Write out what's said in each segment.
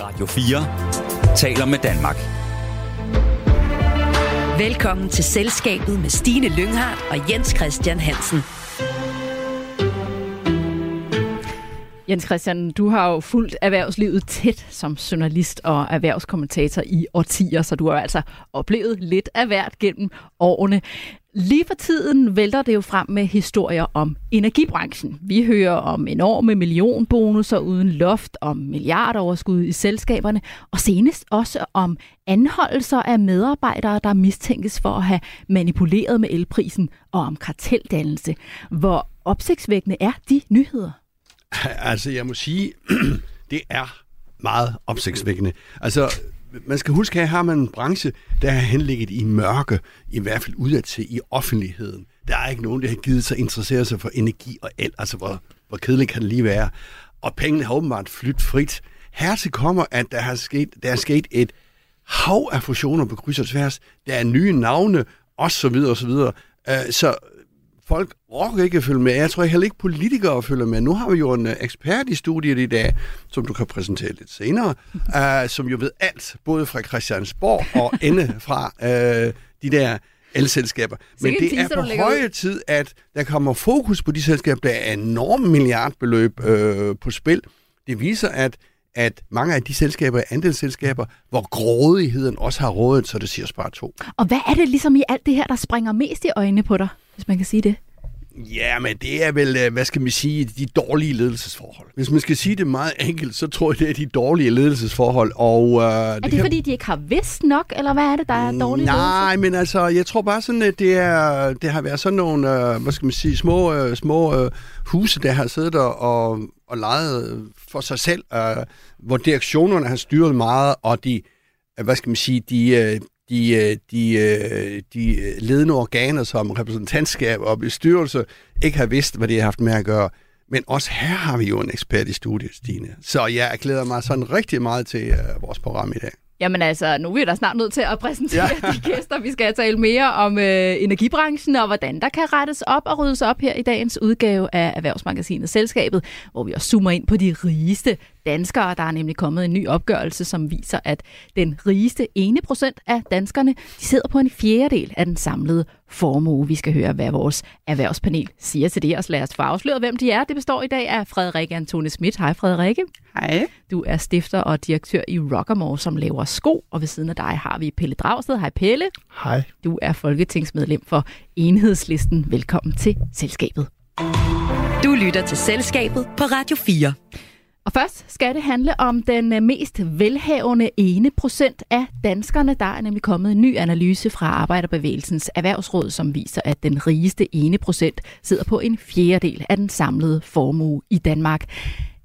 Radio 4 taler med Danmark. Velkommen til Selskabet med Stine Lynghardt og Jens Christian Hansen. Jens Christian, du har jo fulgt erhvervslivet tæt som journalist og erhvervskommentator i årtier, så du har altså oplevet lidt af hvert gennem årene. Lige for tiden vælter det jo frem med historier om energibranchen. Vi hører om enorme millionbonusser uden loft, om milliardoverskud i selskaberne, og senest også om anholdelser af medarbejdere, der mistænkes for at have manipuleret med elprisen, og om karteldannelse. Hvor opsigtsvækkende er de nyheder? Altså, jeg må sige, det er meget opsigtsvækkende. Altså, man skal huske, at her har man en branche, der er henligget i mørke, i hvert fald udadtil i offentligheden. Der er ikke nogen, der har givet sig interessere sig for energi og el. Altså, hvor, hvor kedeligt kan det lige være? Og pengene har åbenbart flyttet frit. Hertil kommer, at der, har sket, der er sket et hav af fusioner på kryds og tværs. Der er nye navne, og så videre, og så videre. Øh, så folk orker ikke at følge med. Jeg tror heller ikke politikere følger med. Nu har vi jo en uh, ekspert i studiet i dag, som du kan præsentere lidt senere, uh, som jo ved alt, både fra Christiansborg og ende fra uh, de der elselskaber. Men det teaser, er på høje tid, at der kommer fokus på de selskaber. Der er enorme milliardbeløb uh, på spil. Det viser, at at mange af de selskaber er andelsselskaber, hvor grådigheden også har rådet, så det siger spare to. Og hvad er det ligesom i alt det her, der springer mest i øjnene på dig, hvis man kan sige det? Ja, men det er vel, øh, hvad skal man sige, de dårlige ledelsesforhold. Hvis man skal sige det meget enkelt, så tror jeg, det er de dårlige ledelsesforhold. Og, uh, er det, det kan... fordi, de ikke har vidst nok, eller hvad er det, der er dårlige Nej, ledelse? men altså, jeg tror bare sådan, at det, er, det har været sådan nogle, uh, hvad skal man sige, små, uh, små uh, huse, der har siddet der og, og leget for sig selv, uh, hvor direktionerne har styret meget, og de, uh, hvad skal man sige, de, de, øh, de, øh, de ledende organer som repræsentantskab og bestyrelse ikke har vidst, hvad de har haft med at gøre. Men også her har vi jo en ekspert i studiet, Stine. Så jeg glæder mig sådan rigtig meget til uh, vores program i dag. Jamen altså, nu er vi da snart nødt til at præsentere ja. de gæster. Vi skal tale mere om øh, energibranchen og hvordan der kan rettes op og ryddes op her i dagens udgave af Erhvervsmagasinet Selskabet, hvor vi også zoomer ind på de rigeste danskere. Der er nemlig kommet en ny opgørelse, som viser, at den rigeste ene procent af danskerne, de sidder på en fjerdedel af den samlede formue. Vi skal høre, hvad vores erhvervspanel siger til det, og lad os få afsløret, hvem de er. Det består i dag af Frederik Antone Schmidt. Hej Frederikke. Hej. Du er stifter og direktør i Rockamore, som laver sko, og ved siden af dig har vi Pelle Dragsted. Hej Pelle. Hej. Du er folketingsmedlem for Enhedslisten. Velkommen til Selskabet. Du lytter til Selskabet på Radio 4. Og først skal det handle om den øh, mest velhavende ene procent af danskerne. Der er nemlig kommet en ny analyse fra Arbejderbevægelsens Erhvervsråd, som viser, at den rigeste ene procent sidder på en fjerdedel af den samlede formue i Danmark.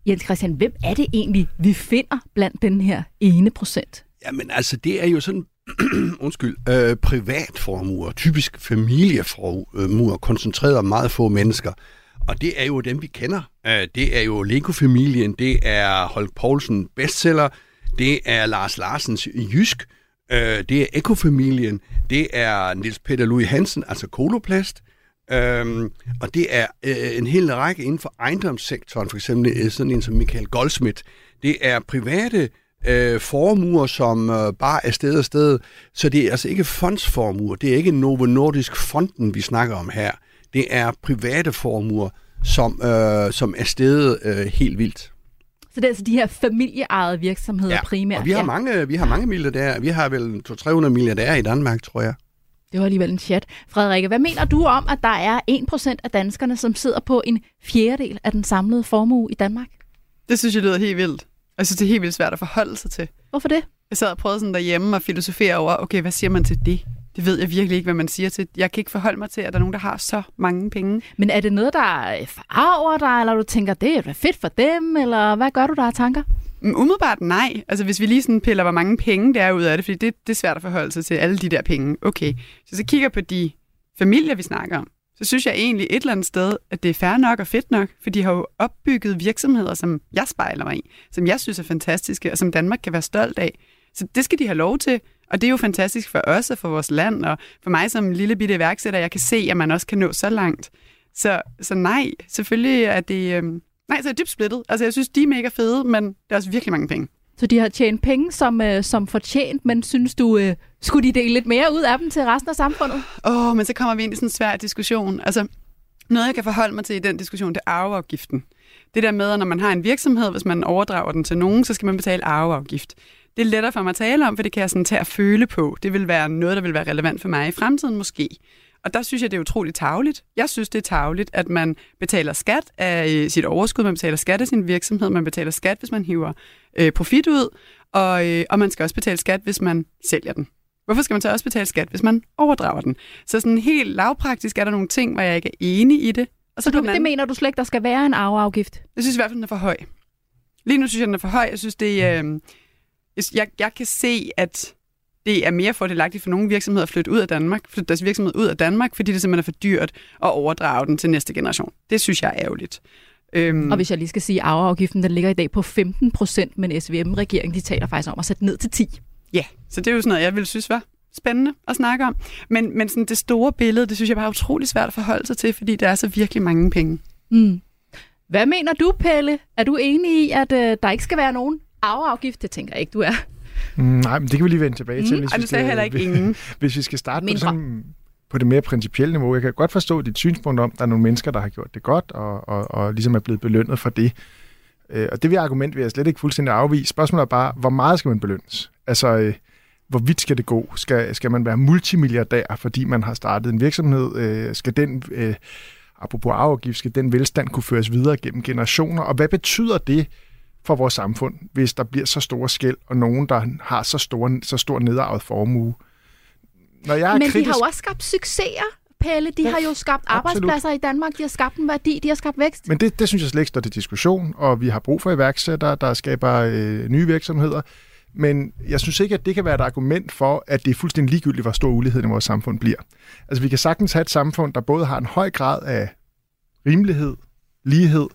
Jens Christian, hvem er det egentlig, vi finder blandt den her ene procent? Jamen altså, det er jo sådan undskyld, øh, privatformuer, typisk familieformuer, koncentreret om meget få mennesker. Og det er jo dem, vi kender. Øh, det er jo Lego-familien, det er Holk Poulsen bestseller, det er Lars Larsens Jysk, øh, det er Ekofamilien, det er Nils Peter Louis Hansen, altså Koloplast, Øhm, og det er øh, en hel række inden for ejendomssektoren, for eksempel øh, sådan en som Michael Goldsmith. Det er private øh, formuer, som øh, bare er sted og sted. Så det er altså ikke fondsformuer. Det er ikke Novo Nordisk Fonden, vi snakker om her det er private formuer, som, øh, som er stedet øh, helt vildt. Så det er altså de her familieejede virksomheder ja, primært? og vi har, ja. mange, vi har mange milliardærer. Vi har vel 200-300 milliardærer i Danmark, tror jeg. Det var alligevel en chat. Frederikke, hvad mener du om, at der er 1% af danskerne, som sidder på en fjerdedel af den samlede formue i Danmark? Det synes jeg lyder helt vildt. Jeg synes, det er helt vildt svært at forholde sig til. Hvorfor det? Jeg sad og prøvede sådan derhjemme og filosofere over, okay, hvad siger man til det? Det ved jeg virkelig ikke, hvad man siger til. Jeg kan ikke forholde mig til, at der er nogen, der har så mange penge. Men er det noget, der farver dig, eller du tænker, det er fedt for dem, eller hvad gør du der af tanker? Mm, umiddelbart nej. Altså hvis vi lige sådan piller, hvor mange penge det er ud af det, fordi det, det er svært at forholde sig til alle de der penge. Okay, så så kigger på de familier, vi snakker om, så synes jeg egentlig et eller andet sted, at det er fair nok og fedt nok, for de har jo opbygget virksomheder, som jeg spejler mig i, som jeg synes er fantastiske, og som Danmark kan være stolt af. Så det skal de have lov til. Og det er jo fantastisk for os og for vores land, og for mig som lille bitte iværksætter, jeg kan se, at man også kan nå så langt. Så, så nej, selvfølgelig er det... Øh, nej, så er det dybt splittet. Altså, jeg synes, de er mega fede, men der er også virkelig mange penge. Så de har tjent penge som, øh, som fortjent, men synes du, øh, skulle de dele lidt mere ud af dem til resten af samfundet? Åh, oh, men så kommer vi ind i sådan en svær diskussion. Altså, noget jeg kan forholde mig til i den diskussion, det er arveafgiften. Det der med, at når man har en virksomhed, hvis man overdrager den til nogen, så skal man betale arveafgift. Det er lettere for mig at tale om, for det kan jeg sådan tage at føle på. Det vil være noget, der vil være relevant for mig i fremtiden måske. Og der synes jeg, det er utroligt tavligt. Jeg synes, det er tavligt, at man betaler skat af øh, sit overskud, man betaler skat af sin virksomhed, man betaler skat, hvis man hiver øh, profit ud, og, øh, og man skal også betale skat, hvis man sælger den. Hvorfor skal man så også betale skat, hvis man overdrager den? Så sådan helt lavpraktisk er der nogle ting, hvor jeg ikke er enig i det. Og så, så du, anden, det mener du slet ikke, der skal være en arveafgift? Jeg synes i hvert fald, den er for høj. Lige nu synes jeg, den er for høj. Jeg synes, det øh, jeg, jeg kan se, at det er mere fordelagtigt for nogle virksomheder at flytte ud af Danmark, flytte deres virksomhed ud af Danmark, fordi det simpelthen er for dyrt at overdrage den til næste generation. Det synes jeg er ærgerligt. Øhm. Og hvis jeg lige skal sige, at arveafgiften den ligger i dag på 15 procent, men SVM-regeringen de taler faktisk om at sætte ned til 10. Ja, så det er jo sådan noget, jeg vil synes var spændende at snakke om. Men, men sådan det store billede, det synes jeg bare er utrolig svært at forholde sig til, fordi der er så virkelig mange penge. Mm. Hvad mener du, Pelle? Er du enig i, at øh, der ikke skal være nogen arveafgift? Det tænker jeg ikke, du er. Mm, nej, men det kan vi lige vende tilbage til. Mm, hvis, vi skal, heller ikke ingen. hvis vi skal starte på det, sådan, på det mere principielle niveau. Jeg kan godt forstå dit synspunkt om, at der er nogle mennesker, der har gjort det godt, og, og, og ligesom er blevet belønnet for det. Øh, og det vil argument vil jeg slet ikke fuldstændig afvise. Spørgsmålet er bare, hvor meget skal man belønnes? Altså, øh, hvor vidt skal det gå? Skal, skal man være multimilliardær, fordi man har startet en virksomhed? Øh, skal den, øh, apropos afgift, skal den velstand kunne føres videre gennem generationer? Og hvad betyder det for vores samfund, hvis der bliver så store skæld, og nogen, der har så, store, så stor nedarvet formue? Når jeg er Men kritisk... de har jo også skabt succeser. Pelle, de ja, har jo skabt arbejdspladser absolut. i Danmark, de har skabt en værdi, de har skabt vækst. Men det, det synes jeg slet ikke står til diskussion, og vi har brug for iværksættere, der skaber øh, nye virksomheder. Men jeg synes ikke, at det kan være et argument for, at det er fuldstændig ligegyldigt, hvor stor uligheden i vores samfund bliver. Altså vi kan sagtens have et samfund, der både har en høj grad af rimelighed, lighed,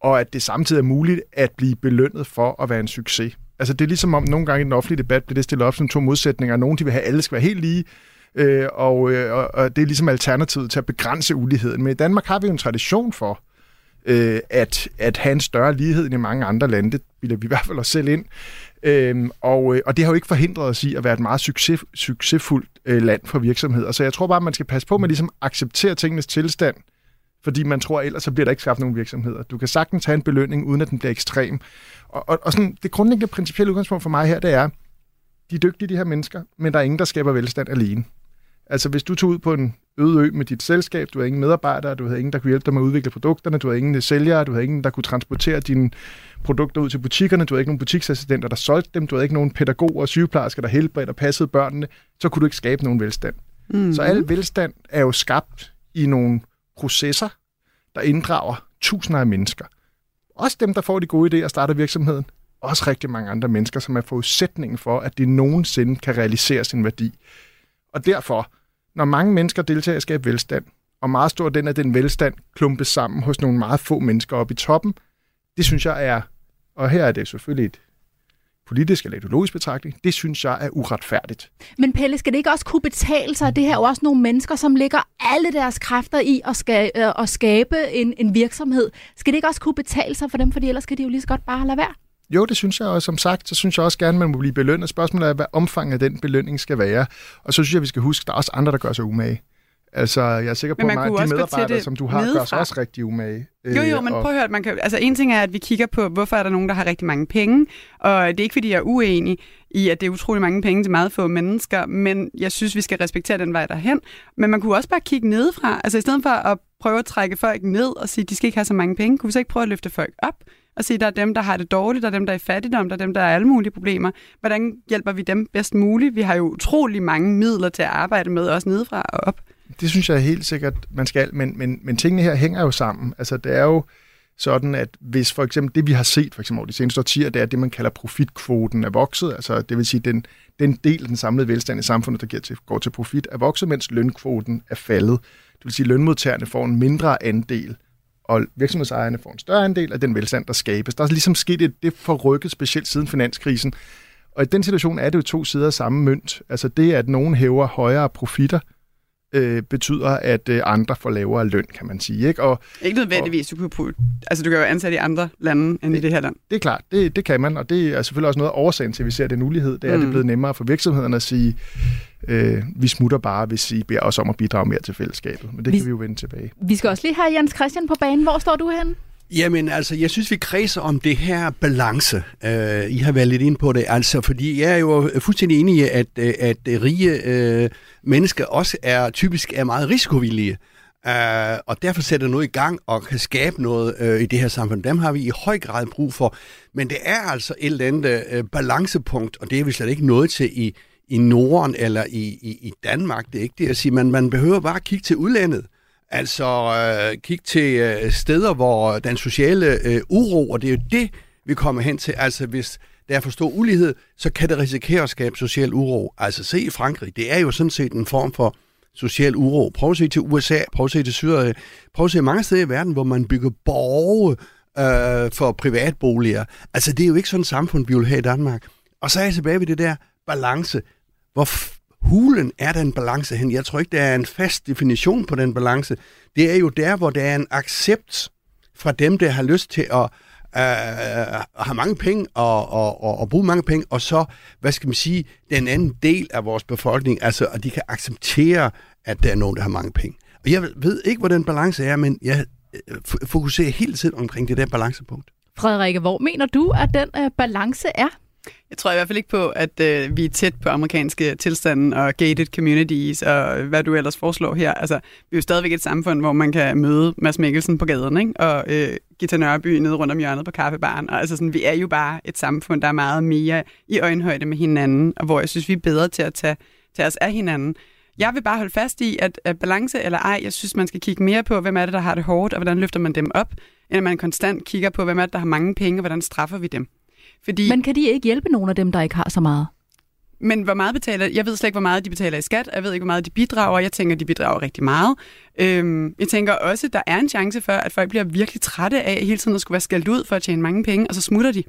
og at det samtidig er muligt at blive belønnet for at være en succes. Altså det er ligesom om nogle gange i den offentlige debat bliver det stillet op som to modsætninger. Nogle de vil have, at alle skal være helt lige, øh, og, øh, og, og det er ligesom alternativet til at begrænse uligheden. Men i Danmark har vi jo en tradition for, øh, at, at have en større lighed end i mange andre lande. Det bilder vi i hvert fald os selv ind. Øhm, og, øh, og det har jo ikke forhindret os i at være et meget succes, succesfuldt øh, land for virksomheder. Så jeg tror bare, at man skal passe på med at ligesom acceptere tingenes tilstand, fordi man tror, at ellers så bliver der ikke skabt nogen virksomheder. Du kan sagtens have en belønning, uden at den bliver ekstrem. Og, og, og sådan, det grundlæggende principielle udgangspunkt for mig her, det er, de er dygtige, de her mennesker, men der er ingen, der skaber velstand alene. Altså, hvis du tog ud på en øde ø med dit selskab, du havde ingen medarbejdere, du havde ingen, der kunne hjælpe dig med at udvikle produkterne, du havde ingen sælgere, du havde ingen, der kunne transportere dine produkter ud til butikkerne, du havde ikke nogen butiksassistenter, der solgte dem, du havde ikke nogen pædagoger og sygeplejersker, der helbredte og passede børnene, så kunne du ikke skabe nogen velstand. Mm. Så al velstand er jo skabt i nogle processer, der inddrager tusinder af mennesker. Også dem, der får de gode idéer og starter virksomheden. Også rigtig mange andre mennesker, som er forudsætningen for, at det nogensinde kan realisere sin værdi. Og derfor, når mange mennesker deltager i at skabe velstand, og meget stor den af den velstand klumpes sammen hos nogle meget få mennesker oppe i toppen, det synes jeg er, og her er det selvfølgelig et politisk eller ideologisk betragtning, det synes jeg er uretfærdigt. Men Pelle, skal det ikke også kunne betale sig? Det her er jo også nogle mennesker, som lægger alle deres kræfter i at, ska- øh, at skabe en, en virksomhed. Skal det ikke også kunne betale sig for dem, fordi ellers kan de jo lige så godt bare lade være? Jo, det synes jeg, og som sagt, så synes jeg også gerne, at man må blive belønnet. Spørgsmålet er, hvad omfanget af den belønning skal være. Og så synes jeg, vi skal huske, at der er også andre, der gør sig umage. Altså, jeg er sikker på, at mange af de medarbejdere, som du har, gør sig også rigtig umage. Jo, jo, øh, men og... prøv at høre, man kan, altså en ting er, at vi kigger på, hvorfor er der nogen, der har rigtig mange penge, og det er ikke, fordi jeg er uenig i, at det er utrolig mange penge til meget få mennesker, men jeg synes, vi skal respektere den vej derhen. Men man kunne også bare kigge nedefra, altså i stedet for at prøve at trække folk ned og sige, at de skal ikke have så mange penge, kunne vi så ikke prøve at løfte folk op og sige, der er dem, der har det dårligt, der er dem, der er i fattigdom, der er dem, der har alle mulige problemer. Hvordan hjælper vi dem bedst muligt? Vi har jo utrolig mange midler til at arbejde med, også nedefra og op. Det synes jeg helt sikkert, man skal, men, men, men tingene her hænger jo sammen. Altså, det er jo sådan, at hvis for eksempel det, vi har set for eksempel de seneste årtier, det er det, man kalder profitkvoten er vokset, altså det vil sige, den, den del af den samlede velstand i samfundet, der giver til, går til profit, er vokset, mens lønkvoten er faldet. Det vil sige, at lønmodtagerne får en mindre andel, og virksomhedsejerne får en større andel af den velstand, der skabes. Der er ligesom sket et, det forrykket, specielt siden finanskrisen. Og i den situation er det jo to sider af samme mønt. Altså det, at nogen hæver højere profitter, øh, betyder, at øh, andre får lavere løn, kan man sige. Ikke? Og Ikke nødvendigvis. Du kan, putte, altså, du kan jo ansætte i andre lande end i det her land. det er klart, det, det kan man, og det er selvfølgelig også noget af årsagen til, at vi ser den ulighed. Det er, mm. at det er blevet nemmere for virksomhederne at sige, øh, vi smutter bare, hvis I beder os om at bidrage mere til fællesskabet. Men det Vi- kan vi jo vende tilbage. Vi skal også lige have Jens Christian på banen. Hvor står du henne? Jamen altså, jeg synes, vi kredser om det her balance. Uh, I har været lidt ind på det, altså, fordi jeg er jo fuldstændig enig i, at, øh, at rige uh, mennesker også er typisk er meget risikovillige. Uh, og derfor sætter noget i gang og kan skabe noget uh, i det her samfund. Dem har vi i høj grad brug for. Men det er altså et eller andet uh, balancepunkt, og det er vi slet ikke nået til i, i Norden eller i, i, i Danmark. Det er ikke det at sige, man, man behøver bare at kigge til udlandet. Altså øh, kigge til øh, steder, hvor den sociale øh, uro, og det er jo det, vi kommer hen til. Altså hvis der er for stor ulighed, så kan det risikere at skabe social uro. Altså se i Frankrig, det er jo sådan set en form for social uro. Prøv at se til USA, prøv at se til Syrien, øh, prøv at se mange steder i verden, hvor man bygger borge øh, for privatboliger. Altså det er jo ikke sådan et samfund, vi vil have i Danmark. Og så er jeg tilbage ved det der balance. Hvor hulen er den balance hen? Jeg tror ikke, der er en fast definition på den balance. Det er jo der, hvor der er en accept fra dem, der har lyst til at øh, have mange penge og, og, og, og bruge mange penge, og så, hvad skal man sige, den anden del af vores befolkning, altså at de kan acceptere, at der er nogen, der har mange penge. Og jeg ved ikke, hvor den balance er, men jeg øh, fokuserer hele tiden omkring det der balancepunkt. Frederikke, hvor mener du, at den øh, balance er? Jeg tror i hvert fald ikke på, at øh, vi er tæt på amerikanske tilstanden og gated communities og hvad du ellers foreslår her. Altså, vi er jo stadigvæk et samfund, hvor man kan møde Mads Mikkelsen på gaden, ikke? og øh, Gita Nørby nede rundt om hjørnet på kaffebaren. Og, altså, sådan, vi er jo bare et samfund, der er meget mere i øjenhøjde med hinanden, og hvor jeg synes, vi er bedre til at tage, tage os af hinanden. Jeg vil bare holde fast i, at, at balance eller ej, jeg synes, man skal kigge mere på, hvem er det, der har det hårdt, og hvordan løfter man dem op, end at man konstant kigger på, hvem er det, der har mange penge, og hvordan straffer vi dem. Fordi Men kan de ikke hjælpe nogen af dem, der ikke har så meget? men hvor meget betaler Jeg ved slet ikke, hvor meget de betaler i skat. Jeg ved ikke, hvor meget de bidrager. Jeg tænker, de bidrager rigtig meget. Øhm, jeg tænker også, at der er en chance for, at folk bliver virkelig trætte af hele tiden at skulle være skældt ud for at tjene mange penge, og så smutter de.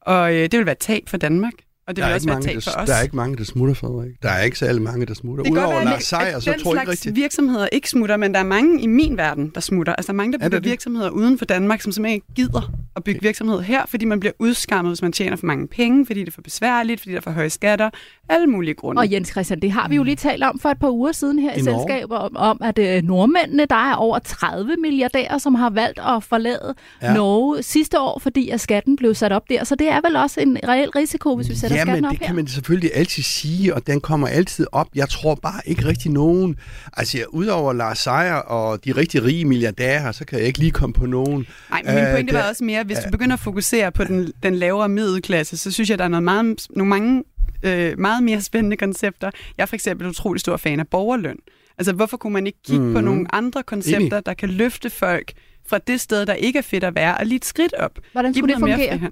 Og øh, det vil være tab for Danmark. Og det der, vil er også ikke være tab for der, os. der er ikke mange, der smutter, Frederik. Der er ikke særlig mange, der smutter. det Udover være, Lars Seier, så tror jeg ikke rigtigt. virksomheder ikke smutter, men der er mange i min verden, der smutter. Altså der er mange, der Er bygger det? virksomheder uden for Danmark, som simpelthen ikke gider at bygge virksomhed her, fordi man bliver udskammet, hvis man tjener for mange penge, fordi det er for besværligt, fordi der er for høje skatter, alle mulige grunde. Og Jens Christian, det har vi jo lige talt om for et par uger siden her i, I selskabet, om, om at øh, nordmændene, der er over 30 milliardærer, som har valgt at forlade. Ja. Norge sidste år, fordi at skatten blev sat op der. Så det er vel også en reel risiko, hvis vi sætter Skatten op det her. kan man selvfølgelig altid sige, og den kommer altid op. Jeg tror bare ikke rigtig nogen... Altså, udover Lars Seier og de rigtig rige milliardærer, så kan jeg ikke lige komme på nogen. Nej, men min Øh, pointe der- var også mere, hvis du begynder at fokusere på den, den lavere middelklasse, så synes jeg, der er noget meget, nogle mange øh, meget mere spændende koncepter. Jeg er for eksempel utrolig stor fan af borgerløn. Altså, hvorfor kunne man ikke kigge mm. på Mhm. nogle andre koncepter, Enig. der kan løfte folk fra det sted, der ikke er fedt at være, og lige et skridt op? Hvordan Giv skulle dem det fungere?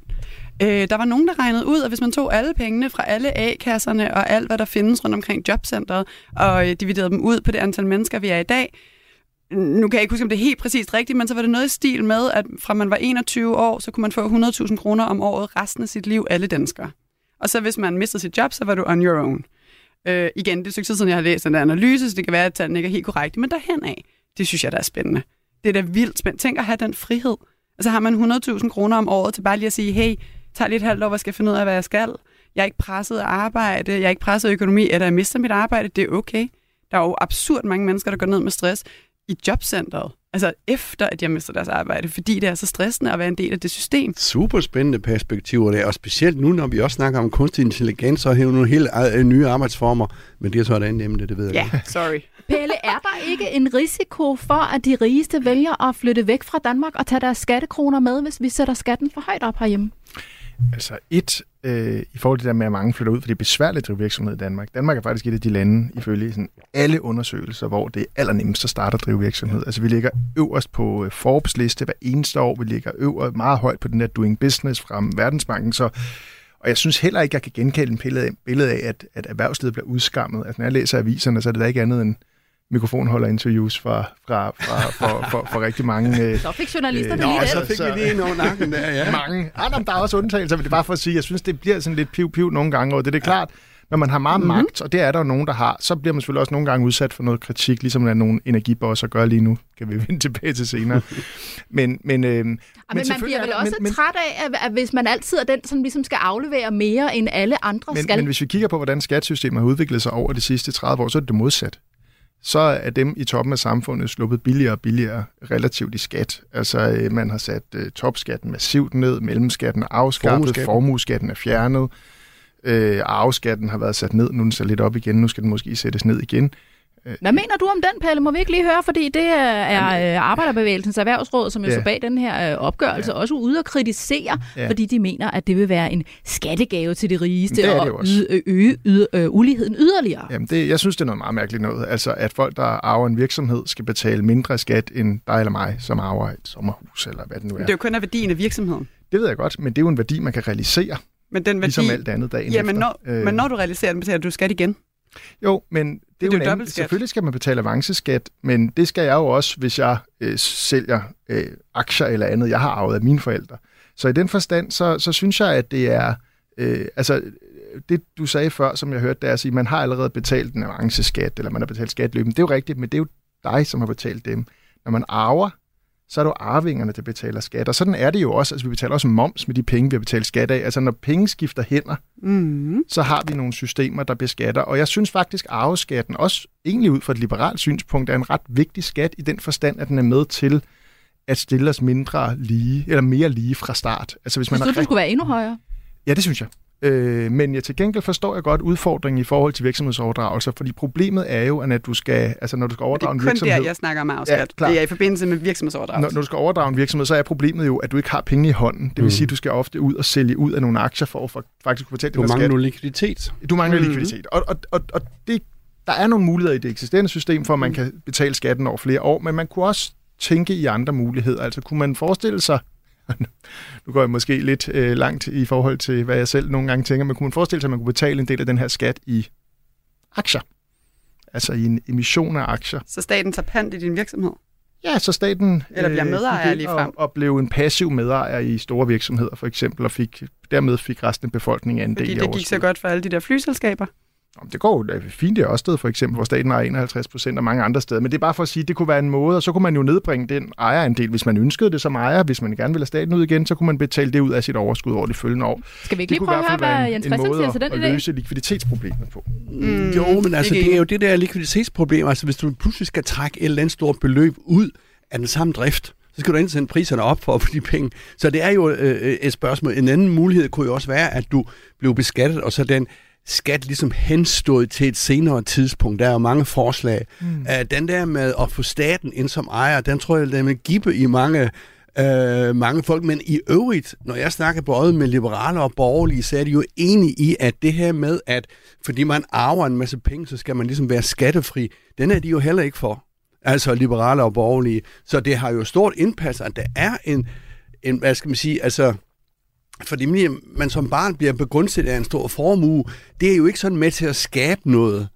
Øh, der var nogen, der regnede ud, at hvis man tog alle pengene fra alle A-kasserne og alt, hvad der findes rundt omkring jobcentret, og øh, dividerede dem ud på det antal mennesker, vi er i dag, nu kan jeg ikke huske, om det er helt præcist rigtigt, men så var det noget i stil med, at fra man var 21 år, så kunne man få 100.000 kroner om året resten af sit liv, alle danskere. Og så hvis man mistede sit job, så var du on your own. Øh, igen, det er et siden, jeg har læst den der analyse, så det kan være, at tallene ikke er helt korrekte, men derhen af, det synes jeg, der er spændende. Det er da vildt spændende. Tænk at have den frihed. Så har man 100.000 kroner om året til bare lige at sige, hey, tag lige et halvt år, hvad skal finde ud af, hvad jeg skal? Jeg er ikke presset af arbejde, jeg er ikke presset af økonomi, eller jeg mister mit arbejde, det er okay. Der er jo absurd mange mennesker, der går ned med stress i jobcentret. Altså efter, at jeg mister deres arbejde, fordi det er så stressende at være en del af det system. Super spændende perspektiver der, og specielt nu, når vi også snakker om kunstig intelligens og hæve nogle helt øh, nye arbejdsformer. Men det er så et andet emne, det ved jeg Ja, ikke. yeah, sorry. Pelle, er der ikke en risiko for, at de rigeste vælger at flytte væk fra Danmark og tage deres skattekroner med, hvis vi sætter skatten for højt op herhjemme? Altså et, øh, i forhold til det der med, at mange flytter ud, for det er besværligt at drive virksomhed i Danmark. Danmark er faktisk et af de lande, ifølge sådan alle undersøgelser, hvor det er allernemmest at starte at drive virksomhed. Altså vi ligger øverst på øh, Forbes liste hver eneste år. Vi ligger øver meget højt på den der Doing Business fra Verdensbanken. Så, og jeg synes heller ikke, jeg kan genkalde en billede af, billede af at, at erhvervslivet bliver udskammet. Altså når jeg læser aviserne, så er det da ikke andet end mikrofonholderinterviews fra, fra, fra, for, for, for rigtig mange øh, Så fik journalisterne Øh, lige det. så Så fik vi lige en over nakken der, ja. mange. Ah, der er også undtagelser, men det er bare for at sige, jeg synes, det bliver sådan lidt piv-piv nogle gange, og det er det klart, Når man har meget mm-hmm. magt, og det er der jo nogen, der har, så bliver man selvfølgelig også nogle gange udsat for noget kritik, ligesom der er nogle energibosser gør lige nu. Kan vi vende tilbage til senere. men, men, øh, men, men man bliver vel også men, træt af, at, at hvis man altid er den, som ligesom skal aflevere mere end alle andre men, skal. Men hvis vi kigger på, hvordan skattesystemet har udviklet sig over de sidste 30 år, så er det det modsat så er dem i toppen af samfundet sluppet billigere og billigere relativt i skat. Altså, øh, man har sat uh, topskatten massivt ned, mellemskatten er afskaffet, formueskatten er fjernet, øh, arveskatten har været sat ned, nu er den så lidt op igen, nu skal den måske sættes ned igen. Hvad mener du om den, Pelle? Må vi ikke lige høre, fordi det er øh, Arbejderbevægelsens Erhvervsråd, som jo ja. så bag den her øh, opgørelse, ja. også ude og kritisere, ja. fordi de mener, at det vil være en skattegave til de rigeste det og øge, øge, øge øh, uligheden yderligere. Jamen, det, jeg synes, det er noget meget mærkeligt noget. Altså, at folk, der arver en virksomhed, skal betale mindre skat end dig eller mig, som arver et sommerhus, eller hvad det nu er. Men det er jo kun af værdien af virksomheden. Det ved jeg godt, men det er jo en værdi, man kan realisere. Men den værdi, ligesom alt andet dagen ja, efter. Men når, øh, men når du realiserer den, betaler du skat igen. Jo, men det, det er, jo, anden, selvfølgelig skal man betale avanceskat, men det skal jeg jo også, hvis jeg øh, sælger øh, aktier eller andet, jeg har arvet af mine forældre. Så i den forstand, så, så synes jeg, at det er, øh, altså det du sagde før, som jeg hørte, det er at sige, man har allerede betalt en avanceskat, eller man har betalt skatløben. Det er jo rigtigt, men det er jo dig, som har betalt dem. Når man arver, så er det jo arvingerne, der betaler skat. Og sådan er det jo også. Altså, vi betaler også moms med de penge, vi har betalt skat af. Altså, når penge skifter hænder, mm. så har vi nogle systemer, der beskatter. Og jeg synes faktisk, at arveskatten også egentlig ud fra et liberalt synspunkt er en ret vigtig skat i den forstand, at den er med til at stille os mindre lige, eller mere lige fra start. Altså, hvis man synes du, det skulle være endnu højere? Ja, det synes jeg. Øh, men jeg til gengæld forstår jeg godt udfordringen i forhold til virksomhedsoverdragelser, fordi problemet er jo, at du skal, altså når du skal overdrage en virksomhed... Det er kun der, jeg snakker om afskat. Ja, det er i forbindelse med virksomhedsoverdragelse. Når, når du skal overdrage en virksomhed, så er problemet jo, at du ikke har penge i hånden. Det vil mm. sige, at du skal ofte ud og sælge ud af nogle aktier for at for, faktisk kunne betale du mangler skat. likviditet. Du mangler mm. likviditet. Og, og, og, og det, der er nogle muligheder i det eksisterende system, for at man mm. kan betale skatten over flere år, men man kunne også tænke i andre muligheder. Altså kunne man forestille sig, nu går jeg måske lidt øh, langt i forhold til, hvad jeg selv nogle gange tænker, men kunne man forestille sig, at man kunne betale en del af den her skat i aktier? Altså i en emission af aktier. Så staten tager pant i din virksomhed? Ja, så staten Eller bliver øh, medejer lige frem. Og, og blev en passiv medejer i store virksomheder for eksempel, og fik, dermed fik resten af befolkningen andel Fordi det gik så godt for alle de der flyselskaber? Det går jo fint i Ørsted for eksempel, hvor staten har 51 procent og mange andre steder. Men det er bare for at sige, at det kunne være en måde, og så kunne man jo nedbringe den ejerandel, hvis man ønskede det som ejer. Hvis man gerne ville have staten ud igen, så kunne man betale det ud af sit overskud over de følgende år. Skal vi ikke lige prøve at høre, hvad Jens Christian siger til den idé? at løse likviditetsproblemet på. Mm, jo, men altså, det er jo det der likviditetsproblem. Altså, hvis du pludselig skal trække et eller andet stort beløb ud af den samme drift, så skal du enten sende priserne op for at få de penge. Så det er jo øh, et spørgsmål. En anden mulighed kunne jo også være, at du blev beskattet, og så den skat ligesom henstået til et senere tidspunkt. Der er jo mange forslag. Mm. Uh, den der med at få staten ind som ejer, den tror jeg, den vil gibe i mange uh, mange folk. Men i øvrigt, når jeg snakker både med liberale og borgerlige, så er de jo enige i, at det her med, at fordi man arver en masse penge, så skal man ligesom være skattefri, den er de jo heller ikke for. Altså liberale og borgerlige. Så det har jo stort indpas, at der er en, en hvad skal man sige, altså fordi man som barn bliver begunstiget af en stor formue, det er jo ikke sådan med til at skabe noget.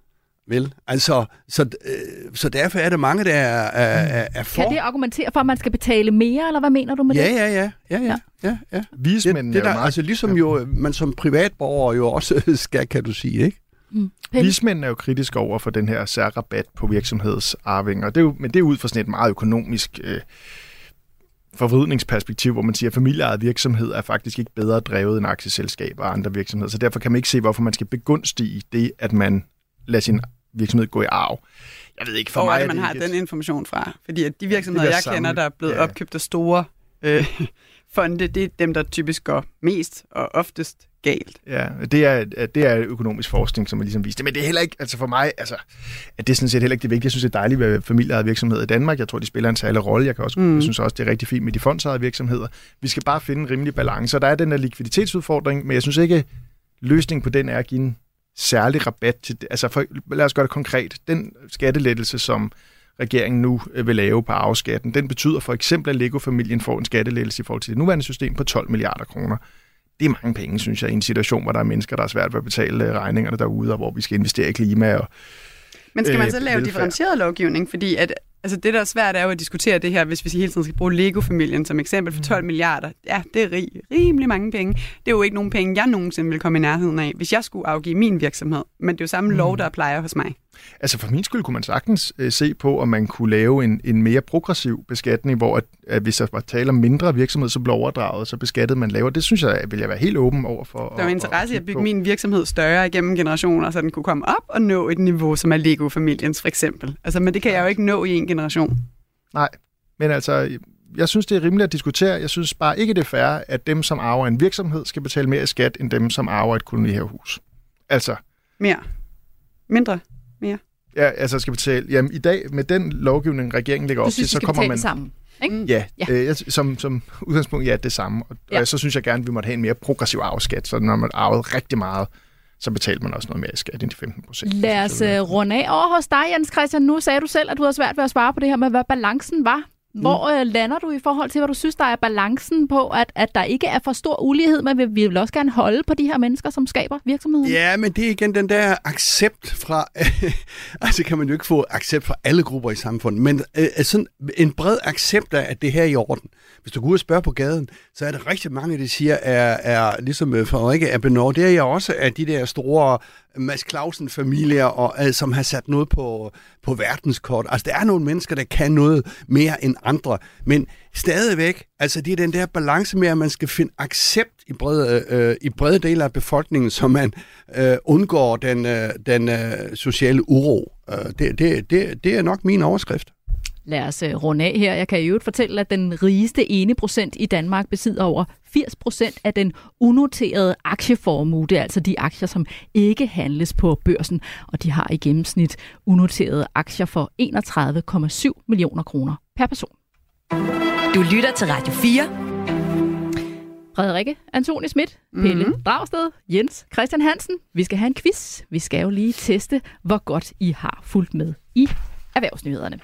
Vel? Altså, så, øh, så derfor er det mange, der er, er, er for. Kan det argumentere for, at man skal betale mere, eller hvad mener du med ja, det? Ja, ja, ja. ja, ja, ja. Vismændene det, det der, meget... Altså ligesom jo, man som privatborger jo også skal, kan du sige, ikke? Mm. Vismændene er jo kritiske over for den her særrabat på virksomhedsarvinger, det er jo, men det er ud fra sådan et meget økonomisk øh, forvridningsperspektiv, hvor man siger, at familieejet virksomhed er faktisk ikke bedre drevet end aktieselskaber og andre virksomheder. Så derfor kan man ikke se, hvorfor man skal begunstige det, at man lader sin virksomhed gå i arv. Jeg ved ikke, for hvor mig er det, man har den information fra. Fordi at de virksomheder, jeg samme. kender, der er blevet ja. opkøbt af store øh, fonde, det er dem, der typisk går mest og oftest galt. Ja, det er, det er økonomisk forskning, som er ligesom vist det. Men det er heller ikke, altså for mig, altså, at det er sådan set heller ikke det vigtige. Jeg synes, det er dejligt at familieejede virksomheder i Danmark. Jeg tror, de spiller en særlig rolle. Jeg, kan også, mm. jeg synes også, det er rigtig fint med de fondsejede virksomheder. Vi skal bare finde en rimelig balance. Og der er den der likviditetsudfordring, men jeg synes ikke, løsningen på den er at give en særlig rabat til det. Altså, for, lad os gøre det konkret. Den skattelettelse, som regeringen nu øh, vil lave på afskatten, den betyder for eksempel, at Lego-familien får en skattelettelse i forhold til det nuværende system på 12 milliarder kroner det er mange penge, synes jeg, i en situation, hvor der er mennesker, der er svært ved at betale øh, regningerne derude, og hvor vi skal investere i klima og Men skal man så øh, lave velfærd. differentieret lovgivning? Fordi at Altså det, der er svært, er jo at diskutere det her, hvis vi hele tiden skal bruge Lego-familien som eksempel for 12 milliarder. Ja, det er rig, rimelig mange penge. Det er jo ikke nogen penge, jeg nogensinde vil komme i nærheden af, hvis jeg skulle afgive min virksomhed. Men det er jo samme lov, der plejer hos mig. Altså for min skyld kunne man sagtens øh, se på, om man kunne lave en, en mere progressiv beskatning, hvor at, at hvis der var tale om mindre virksomhed, så blev overdraget, så beskattede man lavere. Det synes jeg, vil jeg være helt åben over for. Der er interesse i at bygge min virksomhed større igennem generationer, så den kunne komme op og nå et niveau, som er Lego-familiens for eksempel. Altså, men det kan jeg jo ikke nå i en generation. Nej, men altså, jeg synes, det er rimeligt at diskutere. Jeg synes bare ikke, det er fair, at dem, som arver en virksomhed, skal betale mere i skat, end dem, som arver et kolonihavehus. Altså, Mere. Mindre. Mere. ja, altså skal betale... Jamen, i dag, med den lovgivning, regeringen lægger op synes, til, så kommer man... det sammen. Ikke? Ja, Ja. Øh, som, som udgangspunkt, ja, det samme. Og, Ja. ja. så synes jeg gerne, at vi måtte have en mere progressiv arveskat, så når man arvede rigtig meget, så betalte man også noget mere i skat end de 15 procent. Lad os uh, runde af over hos dig, Jens Christian. Nu sagde du selv, at du havde svært ved at svare på det her med, hvad balancen var. Mm. Hvor øh, lander du i forhold til, hvad du synes, der er balancen på, at, at der ikke er for stor ulighed, men vi, vi vil også gerne holde på de her mennesker, som skaber virksomheden? Ja, men det er igen den der accept fra... altså kan man jo ikke få accept fra alle grupper i samfundet, men øh, øh, sådan en bred accept af, at det her er i orden. Hvis du går ud og spørger på gaden, så er der rigtig mange, der siger, er, er ligesom øh, Frederikke er. Det er jeg også af de der store Mads Clausen-familier, og, øh, som har sat noget på, på verdenskort. Altså, der er nogle mennesker, der kan noget mere end andre, men stadigvæk, altså det er den der balance med, at man skal finde accept i brede, øh, i brede dele af befolkningen, så man øh, undgår den, øh, den øh, sociale uro. Øh, det, det, det, det er nok min overskrift. Lad os øh, runde af her. Jeg kan jo fortælle, at den rigeste ene procent i Danmark besidder over 80 procent af den unoterede aktieformue. Det er altså de aktier, som ikke handles på børsen, og de har i gennemsnit unoterede aktier for 31,7 millioner kroner per person. Du lytter til Radio 4. Frederikke Antoni Schmidt, Pelle mm-hmm. Dragsted, Jens Christian Hansen. Vi skal have en quiz. Vi skal jo lige teste, hvor godt I har fulgt med i erhvervsnyhederne.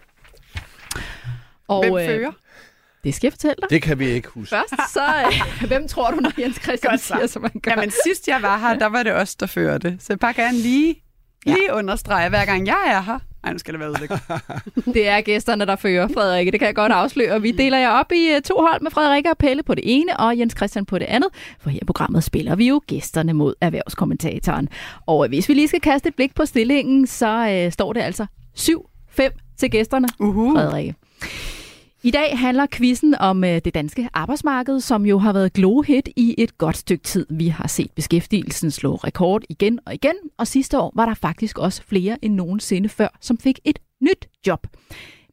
Og, Hvem øh, fører? Det skal jeg fortælle dig. Det kan vi ikke huske. Først, så øh, hvem tror du, når Jens Christian Godt siger, som man gør? Jamen sidst jeg var her, der var det os, der førte. Så jeg bare gerne lige, lige understrege, hver gang jeg er her. Ej, nu skal det være udlægget. Det er gæsterne, der fører Frederikke. Det kan jeg godt afsløre. Vi deler jer op i øh, to hold med Frederikke og Pelle på det ene, og Jens Christian på det andet. For her i programmet spiller vi jo gæsterne mod erhvervskommentatoren. Og øh, hvis vi lige skal kaste et blik på stillingen, så øh, står det altså 7-5 til gæsterne. Uhu. Frederikke. I dag handler quizzen om øh, det danske arbejdsmarked, som jo har været glohit i et godt stykke tid. Vi har set beskæftigelsen slå rekord igen og igen, og sidste år var der faktisk også flere end nogensinde før, som fik et nyt job.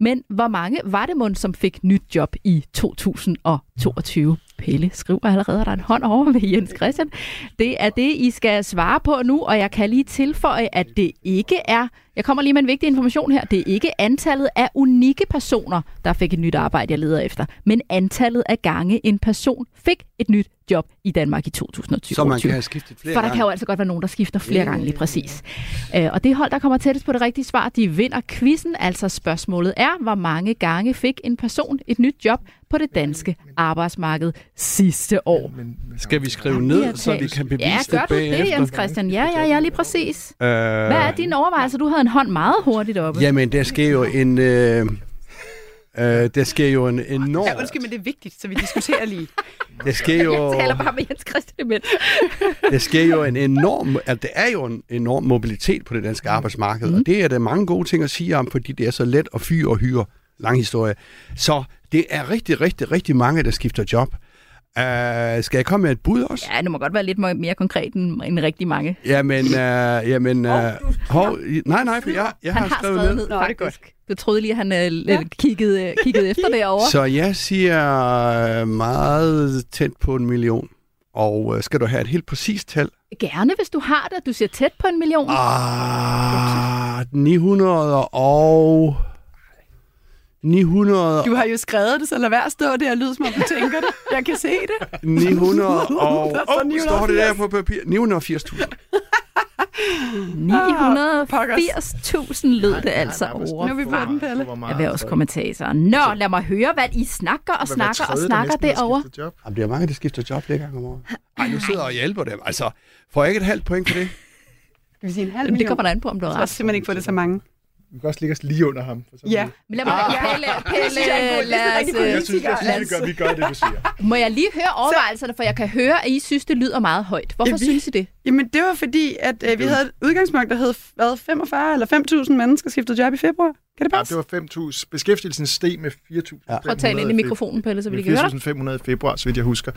Men hvor mange var det mund, som fik nyt job i 2022? Pelle skriver allerede, at der er en hånd over ved Jens Christian. Det er det, I skal svare på nu, og jeg kan lige tilføje, at det ikke er, jeg kommer lige med en vigtig information her, det er ikke antallet af unikke personer, der fik et nyt arbejde, jeg leder efter, men antallet af gange en person fik et nyt job i Danmark i 2020. Så man kan have skiftet flere For der gange. kan jo altså godt være nogen, der skifter flere gange lige præcis. Øh, Og det hold, der kommer tættest på det rigtige svar, de vinder quizzen. Altså spørgsmålet er, hvor mange gange fik en person et nyt job på det danske arbejdsmarked sidste år? Men, men, Skal vi skrive ned, har så vi kan bevise Ja, det gør du det, bagefter? Jens Christian? Ja, ja, ja, lige præcis. Øh, Hvad er dine overvejelser? Du havde en hånd meget hurtigt oppe. Jamen, der sker jo en... Øh, øh, der sker jo en enorm... Ja, undskyld, men det er vigtigt, så vi diskuterer lige. Der sker jo... Jeg taler bare med Jens Christian imens. Der sker jo en enorm, altså der er jo en enorm mobilitet på det danske arbejdsmarked, mm. og det er der mange gode ting at sige om, fordi det er så let at fyre og hyre. Lang historie. Så det er rigtig, rigtig, rigtig mange, der skifter job. Uh, skal jeg komme med et bud også? Ja, det må godt være lidt mere konkret end, end rigtig mange. Jamen, uh, jamen, uh, hov, nej, nej, for jeg, jeg Han har skrevet ned. ned, faktisk. Du troede lige, at han øh, lidt kiggede, øh, kiggede efter derovre. Så jeg siger øh, meget tæt på en million. Og øh, skal du have et helt præcist tal? Gerne, hvis du har det. Du siger tæt på en million. Ah, 900 og... 900 Du har jo skrevet det, så lad være at stå der og lyde, som om du tænker det. Jeg kan se det. 900 og... Der står det der 980. på papir? 980.000. 980.000 lød det altså over. Nu er vi på den, Pelle. Erhvervskommentatoren. Nå, lad mig høre, hvad I snakker og snakker og snakker derovre. Jamen, der er mange, der skifter job flere gange om året. Ej, nu sidder jeg og hjælper dem. Altså, får jeg ikke et halvt point for det? Skal vi sige en halv Det million? kommer der an på, om du har ret. simpelthen ikke få det så mange. Vi kan også ligge os lige under ham. For Ja. Men lad mig, Pelle, Pelle, er lad os, øh, Jeg synes, jeg lad synes, vi gør, vi gør det, du siger. Må jeg lige høre overvejelserne, for jeg kan høre, at I synes, det lyder meget højt. Hvorfor Ja, vi- synes I det? Jamen, det var fordi, at øh, vi havde et udgangspunkt, der hed hvad, 45 eller 5.000 mennesker skiftede job i februar. Kan det Ja, passe? det var 5.000. Beskæftigelsen steg med 4.000. Ja. Prøv at tale ind i mikrofonen, Pelle, så vi lige kan høre dig. 4.500 i februar, så vidt jeg husker.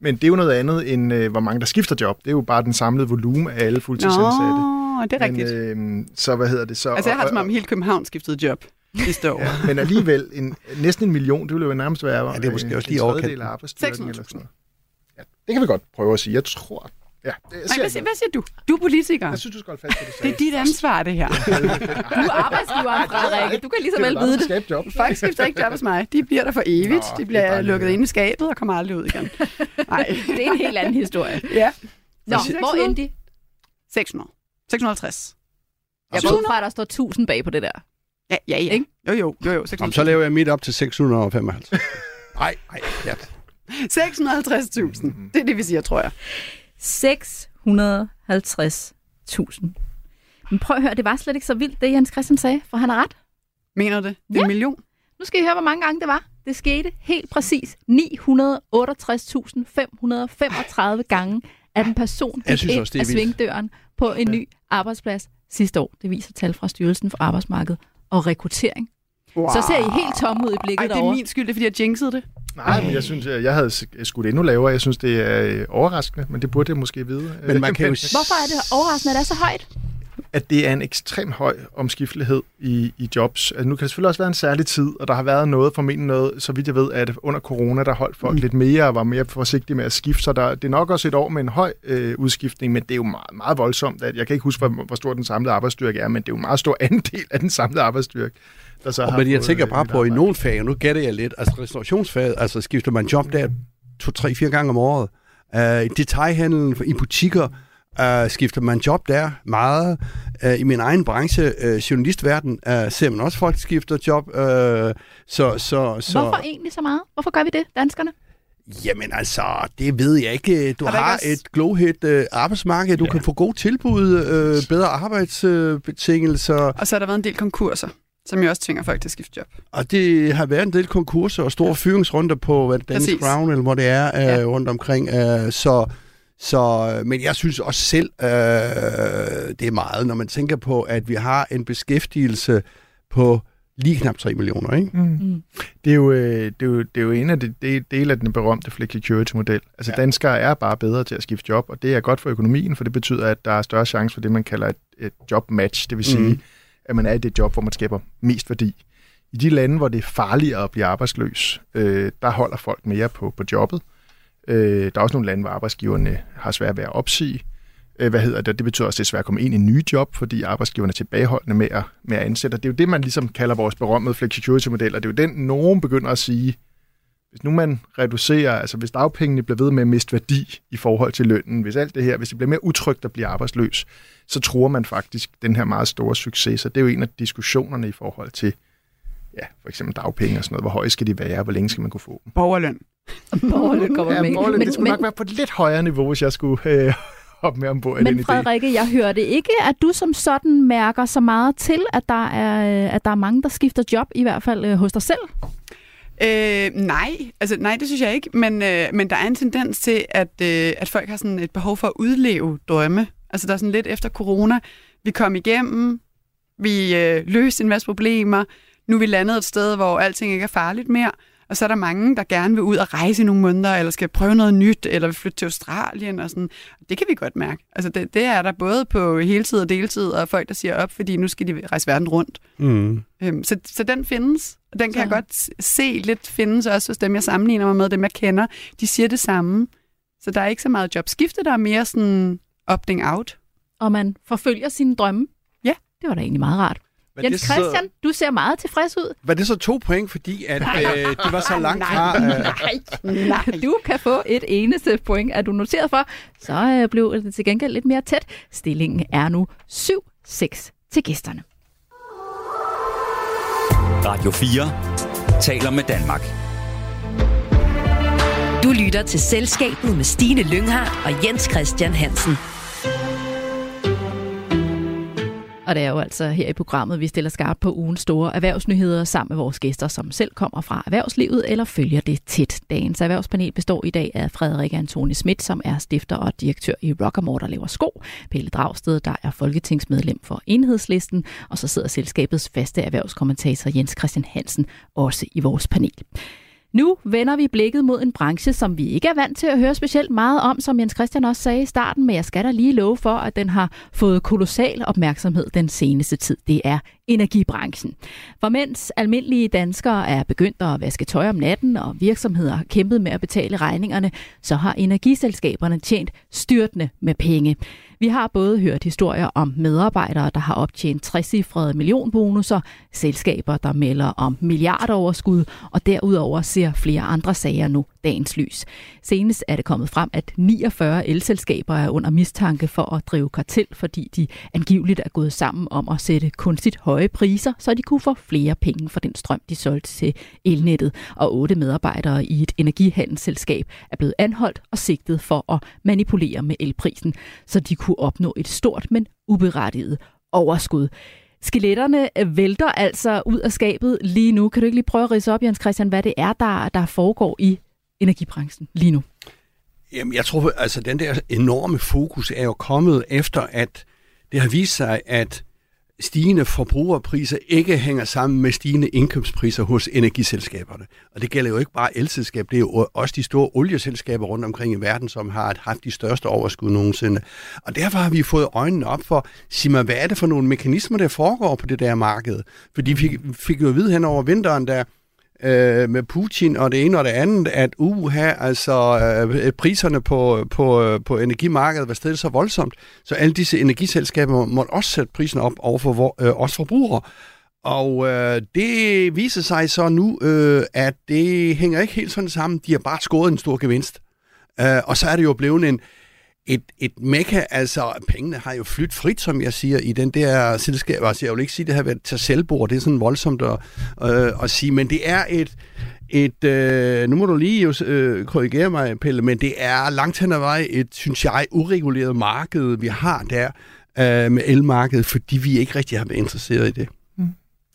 Men det er jo noget andet, end øh, hvor mange der skifter job. Det er jo bare den samlede volumen af alle fuldtidsansatte. Nå, det er rigtigt. Men, øh, så hvad hedder det så? altså, jeg har som om hele København skiftede job sidste år. Ja, men alligevel, en, næsten en million, det ville jo nærmest være Ja, det er måske en, også en lige tredjedel overkanten. af arbejdsstyrken. 600.000. Eller sådan noget. Ja, det kan vi godt prøve at sige. Jeg tror... Ja, det, Nej, siger hvad, siger, hvad siger du? Du er politiker. jeg synes, du skal holde fast på det. Det er dit ansvar, det her. Du er arbejdsgiveren, Frederikke. Du kan lige så vel vide det. Skabe job. Folk skifter ikke job hos mig. De bliver der for evigt. Nå, De det er bliver lukket ind i skabet og kommer aldrig ud igen. Nej. Det er en helt anden historie. Ja. Nå, hvor endte de? 600. 650. Jeg går ud fra, at der står 1000 bag på det der. Ja, ja, ja. Ikke? Jo, jo, jo, jo. Jamen, 600. så laver jeg mit op til 655. Nej, nej, ja. 650.000. Det er det, vi siger, tror jeg. 650.000. Men prøv at høre, det var slet ikke så vildt, det Jens Christian sagde, for han har ret. Mener du det? Det er Ja. en million. Nu skal I høre, hvor mange gange det var. Det skete helt præcis 968.535 gange, at en person gik ind også, af svingdøren på en ny arbejdsplads sidste år. Det viser tal fra Styrelsen for Arbejdsmarked og Rekruttering. Wow. Så ser I helt tomme ud i blikket Ej, det er derovre. min skyld, det er fordi, jeg jinxede det. Nej, men jeg synes, jeg jeg havde skudt endnu lavere. Jeg synes, det er øh, overraskende, men det burde jeg måske vide. Men man kan jo Hvorfor er det overraskende, at det er så højt? at det er en ekstrem høj omskiftelighed i, i jobs. Altså, nu kan det selvfølgelig også være en særlig tid, og der har været noget, formentlig noget, så vidt jeg ved, at under corona, der holdt folk mm. lidt mere og var mere forsigtige med at skifte, så der, det er nok også et år med en høj øh, udskiftning, men det er jo meget, meget voldsomt. At, jeg kan ikke huske, hvor, hvor stor den samlede arbejdsstyrke er, men det er jo en meget stor andel af den samlede arbejdsstyrke. Der så Og har men jeg tænker øh, bare på, i arbejde. nogle fag, og nu gætter jeg lidt, altså restaurationsfaget, altså skifter man job der to, tre, fire gange om året. Uh, I detaljhandlen, i butikker, uh, skifter man job der meget. Uh, I min egen branche, uh, journalistverden, uh, ser man også folk skifter job. Uh, så, så, så, Hvorfor egentlig så meget? Hvorfor gør vi det, danskerne? Jamen altså, det ved jeg ikke. Du Har har, ikke også- et glowhit uh, arbejdsmarked, du ja. kan få gode tilbud, uh, bedre arbejdsbetingelser, Og så har der været en del konkurser, som jo også tvinger folk til at skifte job. Og det har været en del konkurser og store fyringsrunder på hvad, Danish Præcis. Crown, eller hvor det er øh, Ja. rundt omkring. Øh, så, så, men jeg synes også selv, øh, det er meget, når man tænker på, at vi har en beskæftigelse på lige knap 3 millioner, ikke? Mm. Mm. Det, er jo, øh, det, er jo, det er jo en af de de- dele af den berømte flexicurity-model. Altså ja. danskere er bare bedre til at skifte job, og det er godt for økonomien, for det betyder, at der er større chance for det, man kalder et, et jobmatch. Det vil sige, Mhm at man er i det job, hvor man skaber mest værdi. I de lande, hvor det er farligere at blive arbejdsløs, øh, der holder folk mere på, på jobbet. Øh, der er også nogle lande, hvor arbejdsgiverne har svært ved at opsige. Øh, hvad hedder det? Det betyder også, at det er svært at komme ind i nye job, fordi arbejdsgiverne er tilbageholdende med at, med at ansætte. Og Det er jo det, man ligesom kalder vores berømmede flexicurity-model, og det er jo den, nogen begynder at sige, hvis nu man reducerer, altså hvis dagpengene bliver ved med at miste værdi i forhold til lønnen, hvis alt det her, hvis det bliver mere utrygt at blive arbejdsløs, så tror man faktisk den her meget store succes. Så det er jo en af diskussionerne i forhold til, ja, for eksempel dagpenge og sådan noget. Hvor høje skal de være? Hvor længe skal man kunne få dem? Borgerløn. Borgerløn kommer Ja, med. Borgerløn, men, det skulle men, nok være på et lidt højere niveau, hvis jeg skulle øh, hoppe med ombord i den men idé. Frederikke, jeg hørte ikke, at du som sådan mærker så meget til, at der er, øh, at der er mange, der skifter job, i hvert fald øh, hos dig selv. Øh, nej, altså nej, det synes jeg ikke, men, øh, men der er en tendens til, at, øh, at folk har sådan et behov for at udleve drømme. Altså der er sådan lidt efter corona, vi kom igennem, vi øh, løste en masse problemer, nu er vi landet et sted, hvor alting ikke er farligt mere, og så er der mange, der gerne vil ud og rejse i nogle måneder, eller skal prøve noget nyt, eller vil flytte til Australien og sådan. Det kan vi godt mærke. Altså det, det er der både på heltid og deltid, og folk, der siger op, fordi nu skal de rejse verden rundt. Mm. Øhm, så, så den findes. Den kan Så- jeg godt se lidt findes også hos dem, jeg sammenligner mig med, dem jeg kender. De siger det samme. Så der er ikke så meget jobskifte, der er mere sådan opting out. Og man forfølger sine drømme. Ja. Det var da egentlig meget rart. Var Jens det så- Christian, du ser meget tilfreds ud. Var det så to point, fordi at, øh, de var så langt fra... Øh, nej, nej. Du kan få et eneste point, er du noteret for. Så øh, blev det til gengæld lidt mere tæt. Stillingen er nu 7-6 til gæsterne. Radio 4 taler med Danmark. Du lytter til Selskabet med Stine Lynghardt og Jens Christian Hansen. Og det er jo altså her i programmet, vi stiller skarp på ugens store erhvervsnyheder sammen med vores gæster, som selv kommer fra erhvervslivet eller følger det tæt. Dagens erhvervspanel består i dag af Frederik Antoni Schmidt, som er stifter og direktør i Rockamore, der laver sko. Pelle Dragsted, der er folketingsmedlem for Enhedslisten. Og så sidder selskabets faste erhvervskommentator Jens Christian Hansen også i vores panel. Nu vender vi blikket mod en branche, som vi ikke er vant til at høre specielt meget om, som Jens Christian også sagde i starten, men jeg skal da lige love for, at den har fået kolossal opmærksomhed den seneste tid. Det er energibranchen. For mens almindelige danskere er begyndt at vaske tøj om natten, og virksomheder har kæmpet med at betale regningerne, så har energiselskaberne tjent styrtende med penge. Vi har både hørt historier om medarbejdere, der har optjent 60 millionbonusser, selskaber, der melder om milliardoverskud, og derudover ser flere andre sager nu dagens lys. Senest er det kommet frem, at 49 elselskaber er under mistanke for at drive kartel, fordi de angiveligt er gået sammen om at sætte kunstigt høje priser, så de kunne få flere penge for den strøm, de solgte til elnettet. Og otte medarbejdere i et energihandelsselskab er blevet anholdt og sigtet for at manipulere med elprisen, så de kunne opnå et stort, men uberettiget overskud. Skeletterne vælter altså ud af skabet lige nu. Kan du ikke lige prøve at rise op, Jens Christian, hvad det er, der, der foregår i energibranchen lige nu? Jamen, jeg tror, altså den der enorme fokus er jo kommet efter, at det har vist sig, at stigende forbrugerpriser ikke hænger sammen med stigende indkøbspriser hos energiselskaberne. Og det gælder jo ikke bare elselskab, det er jo også de store olieselskaber rundt omkring i verden, som har haft de største overskud nogensinde. Og derfor har vi fået øjnene op for, sig mig, hvad er det for nogle mekanismer, der foregår på det der marked? Fordi vi fik jo at vide hen over vinteren, der øh, med Putin og det ene og det andet, at uha, altså øh, priserne på, på, øh, på energimarkedet var stedet så voldsomt, så alle disse energiselskaber måtte også sætte prisen op over for øh, os forbrugere. Og øh, det viser sig så nu, øh, at det hænger ikke helt sådan sammen. De har bare skåret en stor gevinst. Øh, og så er det jo blevet en, et, et mekka, altså pengene har jo flyttet frit, som jeg siger, i den der selskab. Altså jeg vil ikke sige, at det har været til selvbord, det er sådan voldsomt at, øh, at sige, men det er et, et øh, nu må du lige jo, øh, korrigere mig, Pelle, men det er langt hen ad vej et, synes jeg, ureguleret marked, vi har der øh, med elmarkedet, fordi vi ikke rigtig har været interesseret i det.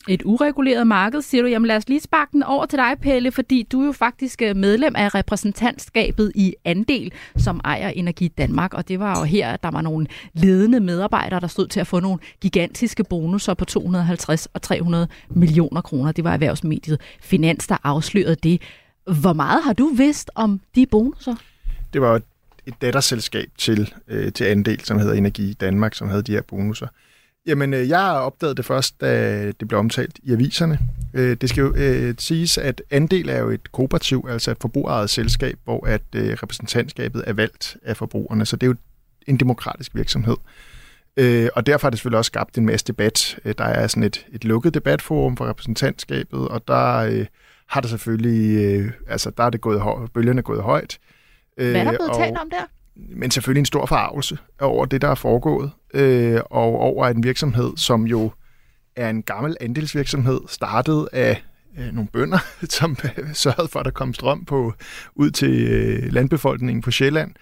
Et ureguleret marked, siger du. Jamen lad os lige sparke den over til dig, Pelle, fordi du er jo faktisk øh, medlem af repræsentantskabet i Andel, som ejer Energi Danmark. Og det var jo her, at der var nogle ledende medarbejdere, der stod til at få nogle gigantiske bonusser på 250 og 300 millioner kroner. Det var erhvervsmediet Finans, der afslørede det. Hvor meget har du vidst om de bonusser? Det var et datterselskab til, øh, til Andel, som hedder Energi Danmark, som havde de her bonusser. Jamen, øh, jeg opdagede det først, da det blev omtalt i aviserne. Øh, det skal jo øh, siges, at Andel er jo et kooperativ, altså et forbrugerejet selskab, hvor at øh, repræsentantskabet er valgt af forbrugerne, så det er jo en demokratisk virksomhed. Øh, og derfor har det selvfølgelig også skabt en masse debat. Der er sådan et, et lukket debatforum for repræsentantskabet, og der øh, har det selvfølgelig, øh, altså der er det gået højt, bølgerne gået højt. Øh, Hvad er der blevet og, talt om der? Men selvfølgelig en stor forarvelse over det, der er foregået, øh, og over en virksomhed, som jo er en gammel andelsvirksomhed, startet af øh, nogle bønder, som sørgede for, at der kom strøm på, ud til øh, landbefolkningen på Sjælland,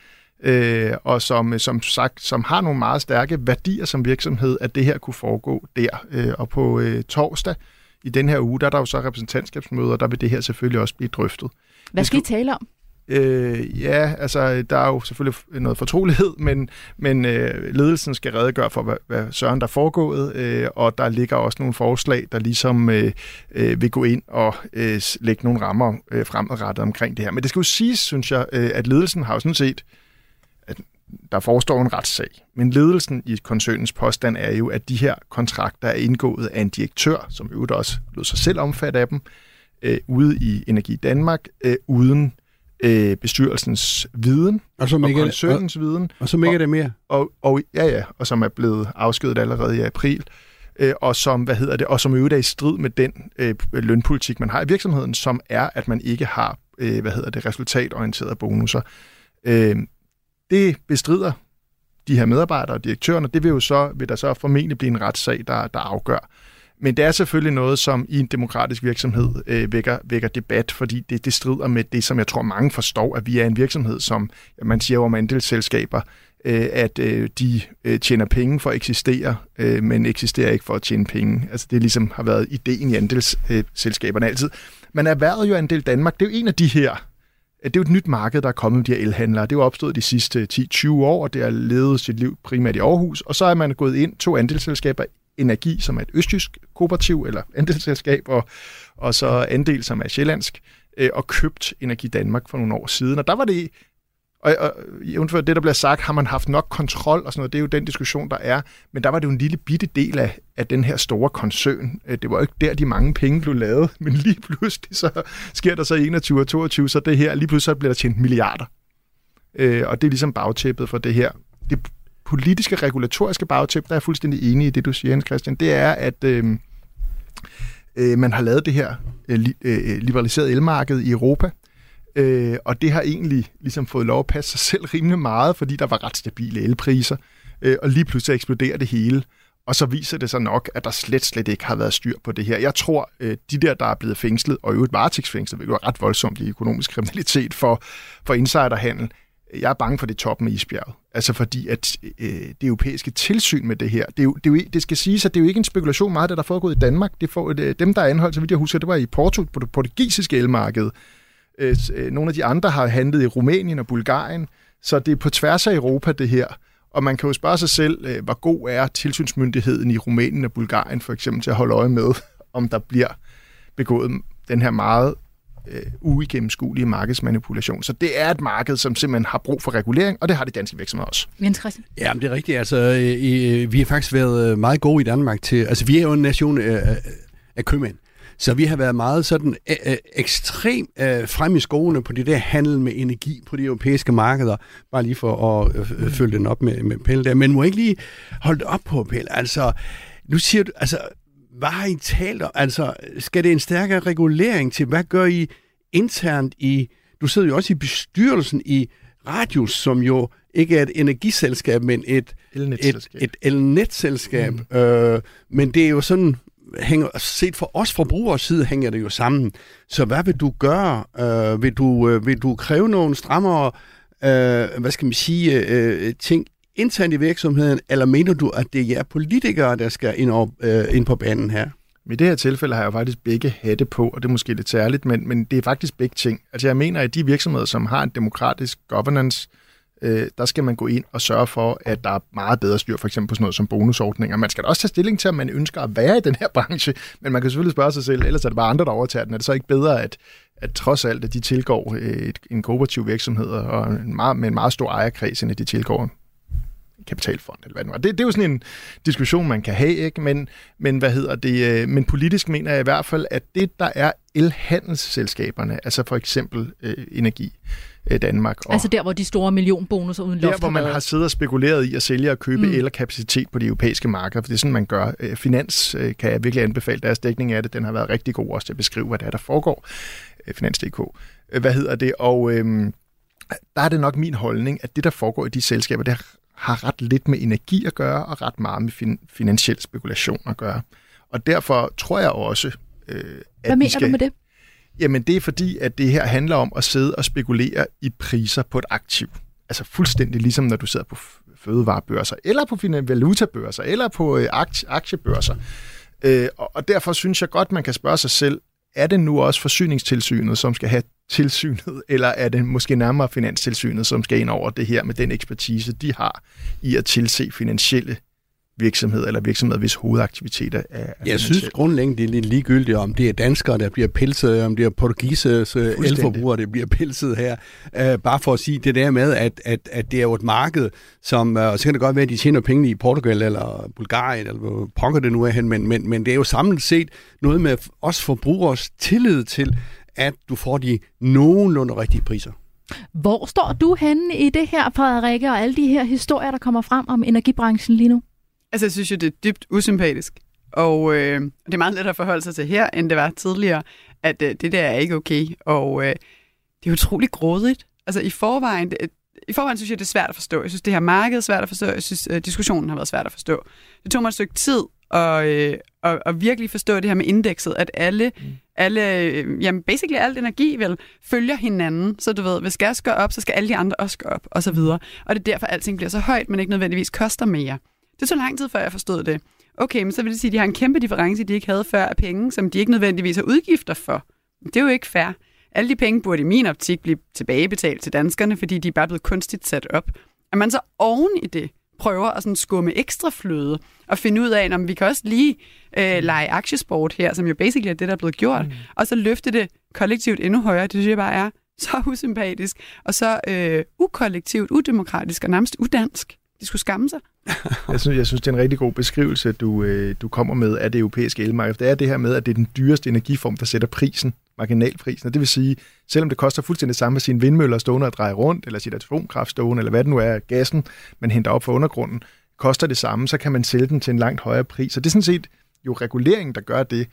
øh, og som, som sagt, som har nogle meget stærke værdier som virksomhed, at det her kunne foregå der. Øh, og på øh, torsdag i den her uge, der er der jo så repræsentantskabsmøder, der vil det her selvfølgelig også blive drøftet. Hvad skal I tale om? Øh, ja, altså der er jo selvfølgelig noget fortrolighed, men, men øh, ledelsen skal redegøre for, hvad, hvad søren der er foregået, øh, og der ligger også nogle forslag, der ligesom øh, øh, vil gå ind og øh, lægge nogle rammer øh, fremadrettet omkring det her. Men det skal jo siges, synes jeg, øh, at ledelsen har jo sådan set, at der forestår en retssag, men ledelsen i koncernens påstand er jo, at de her kontrakter er indgået af en direktør, som øvrigt også lød sig selv omfatte af dem, øh, ude i Energi Danmark, øh, uden øh, bestyrelsens viden og, som ikke, og koncernens og, viden. Og som ikke er det mere. Og, og, ja, ja, og som er blevet afskedet allerede i april. Øh, og som, hvad hedder det, og som i øvrigt er i strid med den øh, lønpolitik, man har i virksomheden, som er, at man ikke har, øh, hvad hedder det, resultatorienterede bonusser. Øh, det bestrider de her medarbejdere og direktørerne. Det vil jo så, vil der så formentlig blive en retssag, der, der afgør, men det er selvfølgelig noget, som i en demokratisk virksomhed øh, vækker, vækker debat, fordi det, det strider med det, som jeg tror mange forstår, at vi er en virksomhed, som man siger om andelsselskaber, øh, at øh, de øh, tjener penge for at eksistere, øh, men eksisterer ikke for at tjene penge. Altså det ligesom har været ideen i andelsselskaberne altid. Men erhvervet jo Andel Danmark, det er jo en af de her øh, det er jo et nyt marked, der er kommet med de her elhandlere. Det er jo opstået de sidste 10-20 år, og det har levet sit liv primært i Aarhus. Og så er man gået ind to andelsselskaber, Energi, som er et østjysk kooperativ eller andelsselskab, og, og så Andel, som er sjællandsk, øh, og købt Energi Danmark for nogle år siden. Og der var det og, og jævnfør det, der bliver sagt, har man haft nok kontrol og sådan noget, det er jo den diskussion, der er. Men der var det jo en lille bitte del af, af den her store koncern. Øh, det var jo ikke der, de mange penge blev lavet, men lige pludselig så sker der så 21 og 22, så det her, lige pludselig så bliver der tjent milliarder. Øh, og det er ligesom bagtæppet for det her. Det politiske, regulatoriske bagtæppe, der er jeg fuldstændig enig i det, du siger, Jens Christian, det er, at øh, øh, man har lavet det her øh, øh, øh, liberaliserede elmarked i Europa, Øh, og det har egentlig ligesom fået lov at passe sig selv rimelig meget, fordi der var ret stabile elpriser, øh, og lige pludselig eksploderer det hele. Og så viser det sig nok, at der slet, slet ikke har været styr på det her. Jeg tror, øh, de der, der er blevet fængslet, og i øvrigt varetægtsfængslet, hvilket var ret voldsomt i økonomisk kriminalitet for, for insiderhandel, jeg er bange for det toppen af isbjerget. Altså fordi, at øh, det europæiske tilsyn med det her, det, er jo, det, er jo, det skal siges, at det er jo ikke en spekulation meget, det der er foregået i Danmark. Det får, det, dem, der er anholdt, så vidt jeg husker, det var i Porto, på det portugisiske elmarked, Øh, øh, nogle af de andre har handlet i Rumænien og Bulgarien, så det er på tværs af Europa, det her. Og man kan jo spørge sig selv, øh, hvor god er tilsynsmyndigheden i Rumænien og Bulgarien for eksempel til at holde øje med, om der bliver begået den her meget øh, uigennemskuelige markedsmanipulation. Så det er et marked, som simpelthen har brug for regulering, og det har de danske virksomheder også. Jens Christian? Ja, det er rigtigt. Altså, øh, vi har faktisk været meget gode i Danmark til... Altså, vi er jo en nation af, af købmænd. Så vi har været meget sådan øh, ekstrem øh, frem i skoene på det der handel med energi på de europæiske markeder. Bare lige for at øh, følge den op med, med Pelle der. Men må ikke lige holde op på, Pelle? Altså, nu siger du, altså, hvad har I talt om? Altså, skal det en stærkere regulering til? Hvad gør I internt i... Du sidder jo også i bestyrelsen i Radius, som jo ikke er et energiselskab, men et elnetselskab. Et, et elnetselskab. Mm. Øh, men det er jo sådan hænger, set fra os forbrugers side hænger det jo sammen. Så hvad vil du gøre? Øh, vil, du, øh, vil du kræve nogle strammere, øh, hvad skal man sige, øh, ting internt i virksomheden, eller mener du, at det er jer politikere, der skal ind, op, øh, ind på banen her? I det her tilfælde har jeg jo faktisk begge hatte på, og det er måske lidt særligt, men, men det er faktisk begge ting. Altså jeg mener, at de virksomheder, som har en demokratisk governance, øh, øh, der skal man gå ind og sørge for, at der er meget bedre styr, for eksempel på sådan noget som bonusordninger. Man skal da også tage stilling til, om man ønsker at være i den her branche, men man kan selvfølgelig spørge sig selv, ellers er det bare andre, der overtager den. Er det så ikke bedre, at, at trods alt, at de tilgår øh, et, en kooperativ virksomhed og en meget, med en meget stor ejerkreds, end at de tilgår kapitalfond, eller hvad det var. Det, det er jo sådan en diskussion, man kan have, ikke? Men, men, hvad hedder det, øh, men politisk mener jeg i hvert fald, at det, der er elhandelsselskaberne, altså for eksempel øh, energi, øh, Danmark. Og altså der, hvor de store millionbonusser uden luft Der, hvor man har siddet og spekuleret i at sælge og købe mm. el og kapacitet på de europæiske markeder, for det er sådan, man gør. Øh, Finans øh, kan jeg virkelig anbefale deres dækning af det. Den har været rigtig god også til at beskrive, hvad det er, der foregår. Finans.dk. Hvad hedder det? Og øhm, der er det nok min holdning, at det, der foregår i de selskaber, det har ret lidt med energi at gøre, og ret meget med fin- finansiel spekulation at gøre. Og derfor tror jeg også, øh, at Hvad mener skal... du med det? Jamen det er fordi, at det her handler om at sidde og spekulere i priser på et aktiv. Altså fuldstændig ligesom når du sidder på fødevarebørser, eller på valutabørser, eller på øh, aktiebørser. Øh, og derfor synes jeg godt, man kan spørge sig selv, er det nu også forsyningstilsynet, som skal have tilsynet, eller er det måske nærmere finanstilsynet, som skal ind over det her med den ekspertise, de har i at tilse finansielle virksomhed, eller virksomheder, hvis hovedaktiviteter er... Jeg synes grundlæggende, det er lidt ligegyldigt, om det er danskere, der bliver pilset, om det er portugises elforbrugere, der bliver pilset her. Uh, bare for at sige det der med, at, at, at det er jo et marked, som, uh, så kan det godt være, at de tjener penge i Portugal eller Bulgarien, eller hvor pokker det nu er hen, men, men, men det er jo samlet set noget med os forbrugers tillid til, at du får de nogenlunde rigtige priser. Hvor står du henne i det her, Frederikke, og alle de her historier, der kommer frem om energibranchen lige nu? Altså, jeg synes jo, det er dybt usympatisk. Og øh, det er meget lettere at forholde sig til her, end det var tidligere, at øh, det der er ikke okay. Og øh, det er utroligt grådigt. Altså i forvejen, det, i forvejen synes jeg, det er svært at forstå. Jeg synes, det her marked er svært at forstå. Jeg synes, øh, diskussionen har været svært at forstå. Det tog mig et stykke tid og, øh, og, og virkelig forstå det her med indekset, at alle, mm. alle øh, jamen basically alt energi vel, følger hinanden. Så du ved, hvis gas går op, så skal alle de andre også gå op, og så videre. Og det er derfor, at alting bliver så højt, men ikke nødvendigvis koster mere. Det tog lang tid, før jeg forstod det. Okay, men så vil det sige, at de har en kæmpe difference, de ikke havde før af penge, som de ikke nødvendigvis har udgifter for. Det er jo ikke fair. Alle de penge burde i min optik blive tilbagebetalt til danskerne, fordi de er bare blevet kunstigt sat op. At man så oven i det prøver at sådan skumme ekstra fløde og finde ud af, om vi kan også lige øh, lege aktiesport her, som jo basically er det, der er blevet gjort, mm. og så løfte det kollektivt endnu højere. Det synes jeg bare er så usympatisk, og så øh, ukollektivt, udemokratisk og nærmest udansk. De skulle skamme sig. jeg, synes, jeg synes, det er en rigtig god beskrivelse, du, øh, du kommer med af det europæiske elmarked. Det er det her med, at det er den dyreste energiform, der sætter prisen, marginalprisen. Og det vil sige, selvom det koster fuldstændig samme med sine vindmøller stående og dreje rundt, eller sit atomkraft stående, eller hvad det nu er, gassen, man henter op fra undergrunden, koster det samme, så kan man sælge den til en langt højere pris. Og det er sådan set jo reguleringen, der gør det.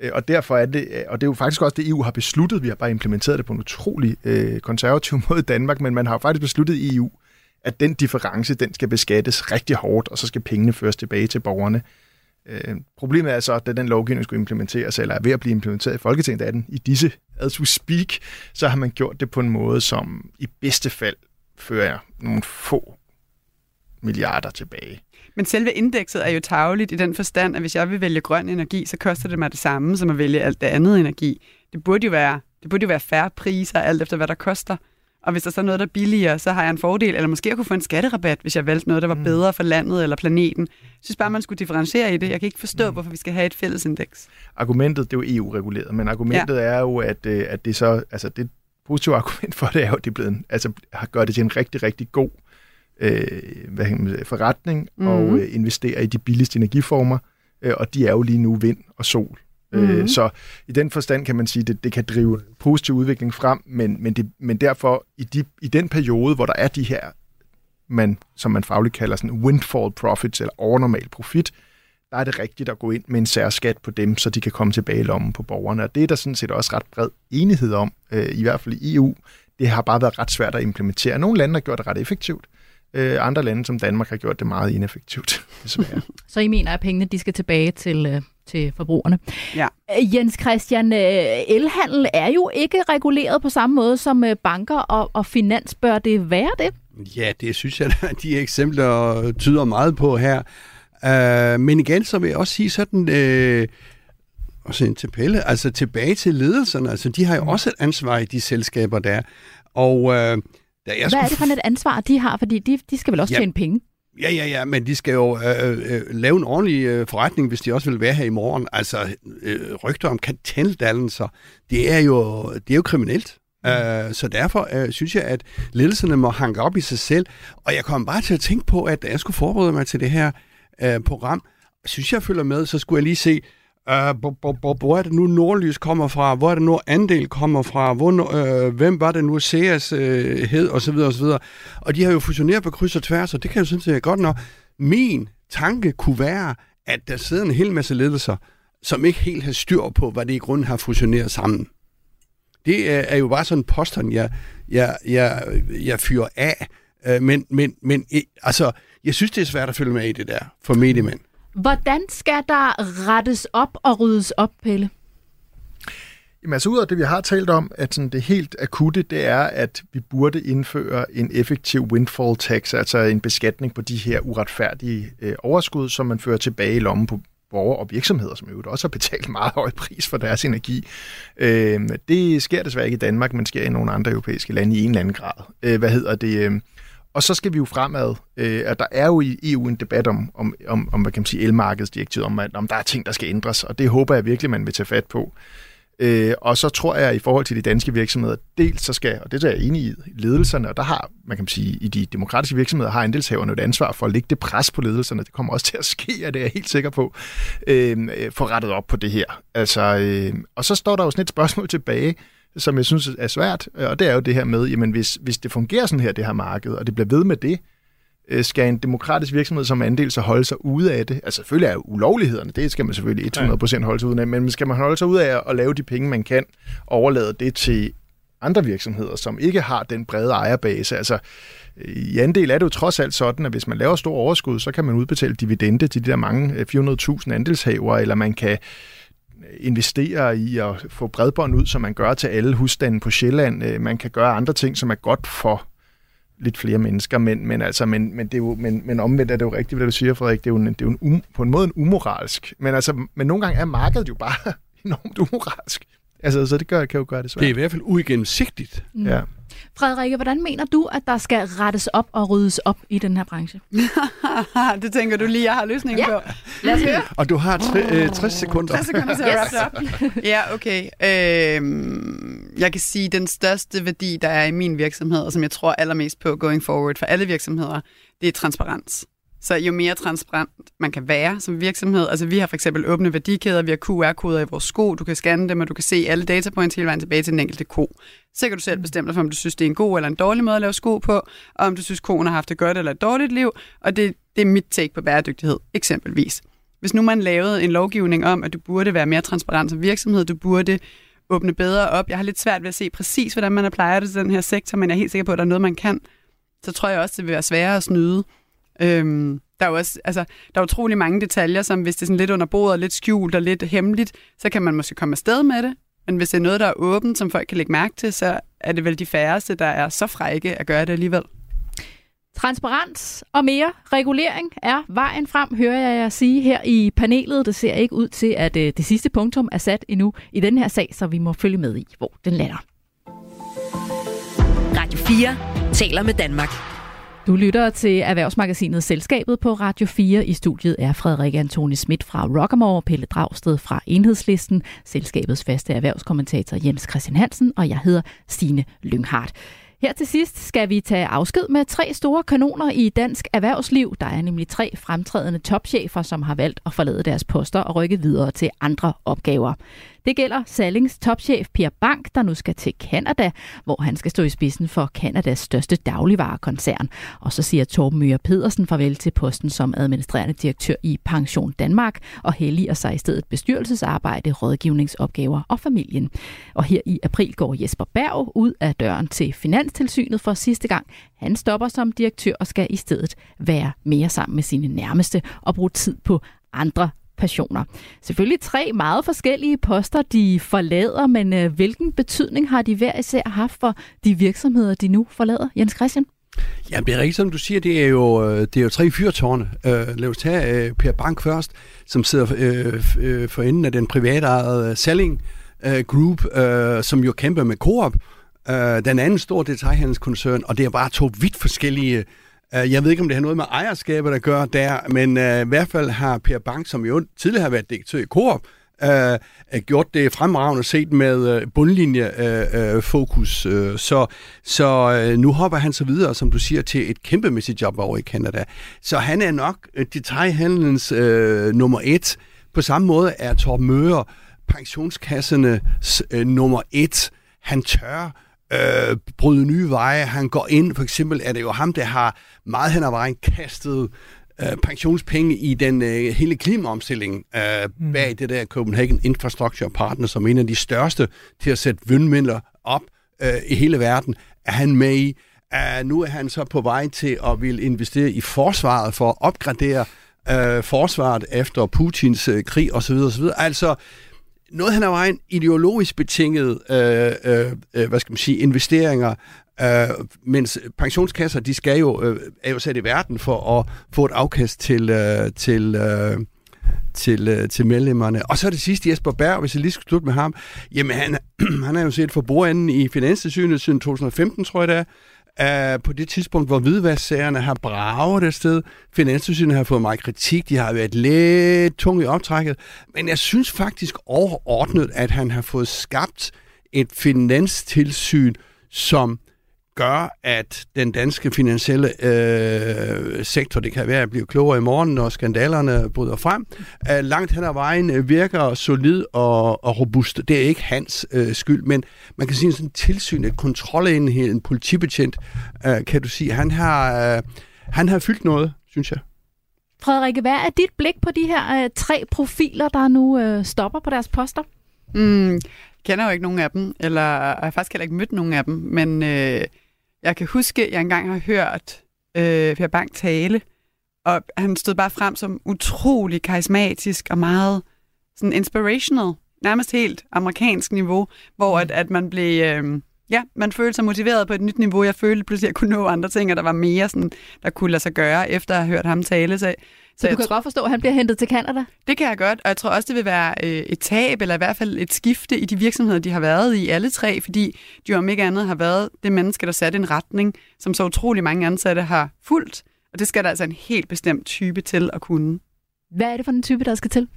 Øh, og derfor er det, øh, og det er jo faktisk også det, EU har besluttet. Vi har bare implementeret det på en utrolig øh, konservativ måde i Danmark, men man har jo faktisk besluttet i EU, at den difference, den skal beskattes rigtig hårdt, og så skal pengene føres tilbage til borgerne. Øh, problemet er så, at da den lovgivning skulle implementeres, eller er ved at blive implementeret i Folketinget af den, i disse as we speak, så har man gjort det på en måde, som i bedste fald fører nogle få milliarder tilbage. Men selve indekset er jo tageligt i den forstand, at hvis jeg vil vælge grøn energi, så koster det mig det samme som at vælge alt det andet energi. Det burde jo være, det burde jo være færre priser, alt efter hvad der koster. Og hvis der så er noget, der er billigere, så har jeg en fordel, eller måske jeg kunne få en skatterabat, hvis jeg valgte noget, der var mm. bedre for landet eller planeten. Jeg synes bare, man skulle differentiere i det. Jeg kan ikke forstå, mm. hvorfor vi skal have et fælles indeks. Argumentet, det er jo EU-reguleret, men argumentet ja. er jo, at, øh, at det så, altså det positive argument for det er jo, at det er blevet, altså har gør det til en rigtig, rigtig god øh, hvad man, forretning mm. og øh, investere i de billigste energiformer, øh, og de er jo lige nu vind og sol. Mm-hmm. Så i den forstand kan man sige, at det, det kan drive en positiv udvikling frem, men, men, det, men derfor i, de, i den periode, hvor der er de her, man, som man fagligt kalder sådan windfall profits, eller overnormal profit, der er det rigtigt at gå ind med en særskat på dem, så de kan komme tilbage i lommen på borgerne. Og det er der sådan set også ret bred enighed om, øh, i hvert fald i EU. Det har bare været ret svært at implementere. Nogle lande har gjort det ret effektivt. Øh, andre lande som Danmark har gjort det meget ineffektivt, desværre. så I mener, at pengene de skal tilbage til, øh, til forbrugerne. Ja. Øh, Jens Christian, øh, elhandel er jo ikke reguleret på samme måde som øh, banker og, og finans. Bør det være det? Ja, det synes jeg, at de eksempler tyder meget på her. Uh, men igen, så vil jeg også sige sådan... Uh, også en til Pelle, altså tilbage til ledelserne, altså de har jo mm. også et ansvar i de selskaber der. Og uh, da jeg Hvad skulle... er det for et ansvar, de har? Fordi de, de skal vel også ja, tjene penge? Ja, ja, ja, men de skal jo øh, øh, lave en ordentlig øh, forretning, hvis de også vil være her i morgen. Altså, øh, rygter om karteldannelser, det er jo, det er jo kriminelt. Mm. Uh, så derfor uh, synes jeg, at ledelserne må hanke op i sig selv. Og jeg kom bare til at tænke på, at da jeg skulle forberede mig til det her uh, program, synes jeg følger med, så skulle jeg lige se, Uh, hvor er det nu Nordlys kommer fra? Hvor er det nu Andel kommer fra? Hvor, øh, hvem var det nu Seas øh, hed? Og så videre, og så videre. Og de har jo fusioneret på kryds og tværs, og det kan jeg synes, er godt nok. Min tanke kunne være, at der sidder en hel masse ledelser, som ikke helt har styr på, hvad det i grunden har fusioneret sammen. Det er, er jo bare sådan en påstand, jeg, jeg, jeg, jeg fyrer af. Øh, men, men, men altså, jeg synes, det er svært at følge med i det der for mediemænd. Hvordan skal der rettes op og ryddes op, Pelle? Jamen altså ud af det, vi har talt om, at sådan det helt akutte, det er, at vi burde indføre en effektiv windfall tax, altså en beskatning på de her uretfærdige øh, overskud, som man fører tilbage i lommen på borgere og virksomheder, som jo også har betalt meget høj pris for deres energi. Øh, det sker desværre ikke i Danmark, men sker i nogle andre europæiske lande i en eller anden grad. Øh, hvad hedder det? Øh, og så skal vi jo fremad, øh, at der er jo i EU en debat om, om, om, om hvad kan man sige, elmarkedsdirektivet, om, at, om der er ting, der skal ændres, og det håber jeg virkelig, man vil tage fat på. Øh, og så tror jeg, i forhold til de danske virksomheder, dels så skal, og det er jeg enig i, ledelserne, og der har, man kan sige, i de demokratiske virksomheder, har andelshaverne et ansvar for at lægge det pres på ledelserne. Det kommer også til at ske, og det er jeg helt sikker på, øh, øh, få rettet op på det her. Altså, øh, og så står der jo sådan et spørgsmål tilbage, som jeg synes er svært, og det er jo det her med, jamen hvis, hvis det fungerer sådan her, det her marked, og det bliver ved med det, øh, skal en demokratisk virksomhed som andel så holde sig ude af det? Altså selvfølgelig er ulovlighederne, det skal man selvfølgelig 100% holde sig ude af, men skal man holde sig ude af at lave de penge, man kan, og overlade det til andre virksomheder, som ikke har den brede ejerbase. Altså, i anden del er det jo trods alt sådan, at hvis man laver stor overskud, så kan man udbetale dividende til de der mange 400.000 andelshaver, eller man kan investere i at få bredbånd ud, som man gør til alle husstande på Sjælland. Man kan gøre andre ting, som er godt for lidt flere mennesker, men, men, altså, men, men, det er jo, men, men omvendt er det jo rigtigt, hvad du siger, Frederik. Det er jo, en, det er jo en um, på en måde en umoralsk. Men, altså, men nogle gange er markedet jo bare enormt umoralsk. Altså, så det gør, kan jo gøre det svært. Det er i hvert fald uigennemsigtigt. Mm. Ja. Frederikke, hvordan mener du, at der skal rettes op og ryddes op i den her branche? det tænker du lige, jeg har løsningen ja. på. Lad os høre. Og du har tre, øh, 60 sekunder. 60 sekunder til at yes. op. Ja, okay. Øhm, jeg kan sige, at den største værdi, der er i min virksomhed, og som jeg tror allermest på going forward for alle virksomheder, det er transparens. Så jo mere transparent man kan være som virksomhed, altså vi har for eksempel åbne værdikæder, vi har QR-koder i vores sko, du kan scanne dem, og du kan se alle datapoints hele vejen tilbage til den enkelte ko. Så kan du selv bestemme dig for, om du synes, det er en god eller en dårlig måde at lave sko på, og om du synes, koen har haft et godt eller et dårligt liv, og det, det er mit take på bæredygtighed, eksempelvis. Hvis nu man lavede en lovgivning om, at du burde være mere transparent som virksomhed, du burde åbne bedre op. Jeg har lidt svært ved at se præcis, hvordan man plejer det til den her sektor, men jeg er helt sikker på, at der er noget, man kan. Så tror jeg også, det vil være sværere at snyde. Øhm, der er jo også, altså, der er utrolig mange detaljer, som hvis det er sådan lidt under bordet, lidt skjult og lidt hemmeligt, så kan man måske komme afsted med det. Men hvis det er noget, der er åbent, som folk kan lægge mærke til, så er det vel de færreste, der er så frække at gøre det alligevel. Transparens og mere regulering er vejen frem, hører jeg jer sige her i panelet. Det ser ikke ud til, at øh, det sidste punktum er sat endnu i den her sag, så vi må følge med i, hvor den lander. Radio 4 taler med Danmark. Du lytter til Erhvervsmagasinet Selskabet på Radio 4. I studiet er Frederik Antoni Schmidt fra Rockamore, Pelle Dragsted fra Enhedslisten, selskabets faste erhvervskommentator Jens Christian Hansen, og jeg hedder Stine Lynghardt. Her til sidst skal vi tage afsked med tre store kanoner i dansk erhvervsliv. Der er nemlig tre fremtrædende topchefer, som har valgt at forlade deres poster og rykke videre til andre opgaver. Det gælder Sallings topchef Pierre Bank, der nu skal til Kanada, hvor han skal stå i spidsen for Kanadas største dagligvarekoncern. Og så siger Torben Møger Pedersen farvel til posten som administrerende direktør i Pension Danmark og helliger sig i stedet bestyrelsesarbejde, rådgivningsopgaver og familien. Og her i april går Jesper Berg ud af døren til Finanstilsynet for sidste gang. Han stopper som direktør og skal i stedet være mere sammen med sine nærmeste og bruge tid på andre passioner. Selvfølgelig tre meget forskellige poster, de forlader, men øh, hvilken betydning har de hver især haft for de virksomheder, de nu forlader? Jens Christian? Ja, det er rigtigt, som du siger, det er jo, øh, det er jo tre fyrtårne. Uh, lad os tage uh, Per Bank først, som sidder uh, for enden af den private uh, Selling uh, Group, uh, som jo kæmper med Coop. Uh, den anden stor detaljhandelskoncern, og det er bare to vidt forskellige Øh, Øh, jeg ved ikke, om det har noget med ejerskabet at gøre der, men uh, i hvert fald har Per Bank, som jo tidligere har været direktør i Coop, uh, gjort det fremragende set med uh, bundlinjefokus. Uh, uh, så så uh, nu hopper han så videre, som du siger, til et kæmpemæssigt job over i Canada. Så han er nok detaljhandlens uh, nummer et. På samme måde er Torben Møre pensionskassernes uh, nummer et. Han tør øh, bryde nye veje. Han går ind, for eksempel er det jo ham, der har meget hen ad vejen kastet øh, pensionspenge i den øh, hele klimaomstilling øh, mm. bag det der Copenhagen Infrastructure Partner, som en af de største til at sætte vindmøller op øh, i hele verden, er han med i. Uh, nu er han så på vej til at vil investere i forsvaret for at opgradere uh, forsvaret efter Putins uh, krig osv. osv. Altså, noget hen ad vejen ideologisk betinget, øh, øh, øh, hvad skal man sige, investeringer, øh, mens pensionskasser, de skal jo, øh, er jo sat i verden for at få et afkast til, øh, til, øh, til, øh, til medlemmerne. Og så er det sidste Jesper Berg, hvis jeg lige skal slutte med ham. Jamen, han, han er jo set for bordenden i Finanstilsynet siden 2015, tror jeg det er uh, på det tidspunkt, hvor hvidvasksagerne har braget det sted. Finanstilsynet har fået meget kritik, de har været lidt tunge i optrækket, men jeg synes faktisk overordnet, at han har fået skabt et finanstilsyn, som gør, at den danske finansielle øh, sektor, det kan være at blive klogere i morgen, når skandalerne bryder frem, øh, langt hen ad vejen virker solid og, og robust. Det er ikke hans øh, skyld, men man kan sige, sådan en tilsyn, et kontrolenhed, en politibetjent, øh, kan du sige, han har, øh, han har fyldt noget, synes jeg. Frederikke, hvad er dit blik på de her øh, tre profiler, der nu øh, stopper på deres poster? Mm, kender jo ikke nogen af dem, eller jeg har faktisk heller ikke mødt nogen af dem, men øh, jeg kan huske, at jeg engang har hørt øh, Per Bang tale, og han stod bare frem som utrolig karismatisk og meget sådan inspirational, nærmest helt amerikansk niveau, hvor at, at man blev... Øh, Ja, man følte sig motiveret på et nyt niveau. Jeg følte pludselig, at jeg kunne nå andre ting, og der var mere, sådan, der kunne lade sig gøre, efter at have hørt ham tale. Så, så, så du kan godt forstå, at han bliver hentet til Canada? Det kan jeg godt, og jeg tror også, det vil være øh, et tab, eller i hvert fald et skifte i de virksomheder, de har været i, alle tre, fordi de om ikke andet har været det menneske, der satte en retning, som så utrolig mange ansatte har fulgt. Og det skal der altså en helt bestemt type til at kunne. Hvad er det for en type, der skal til?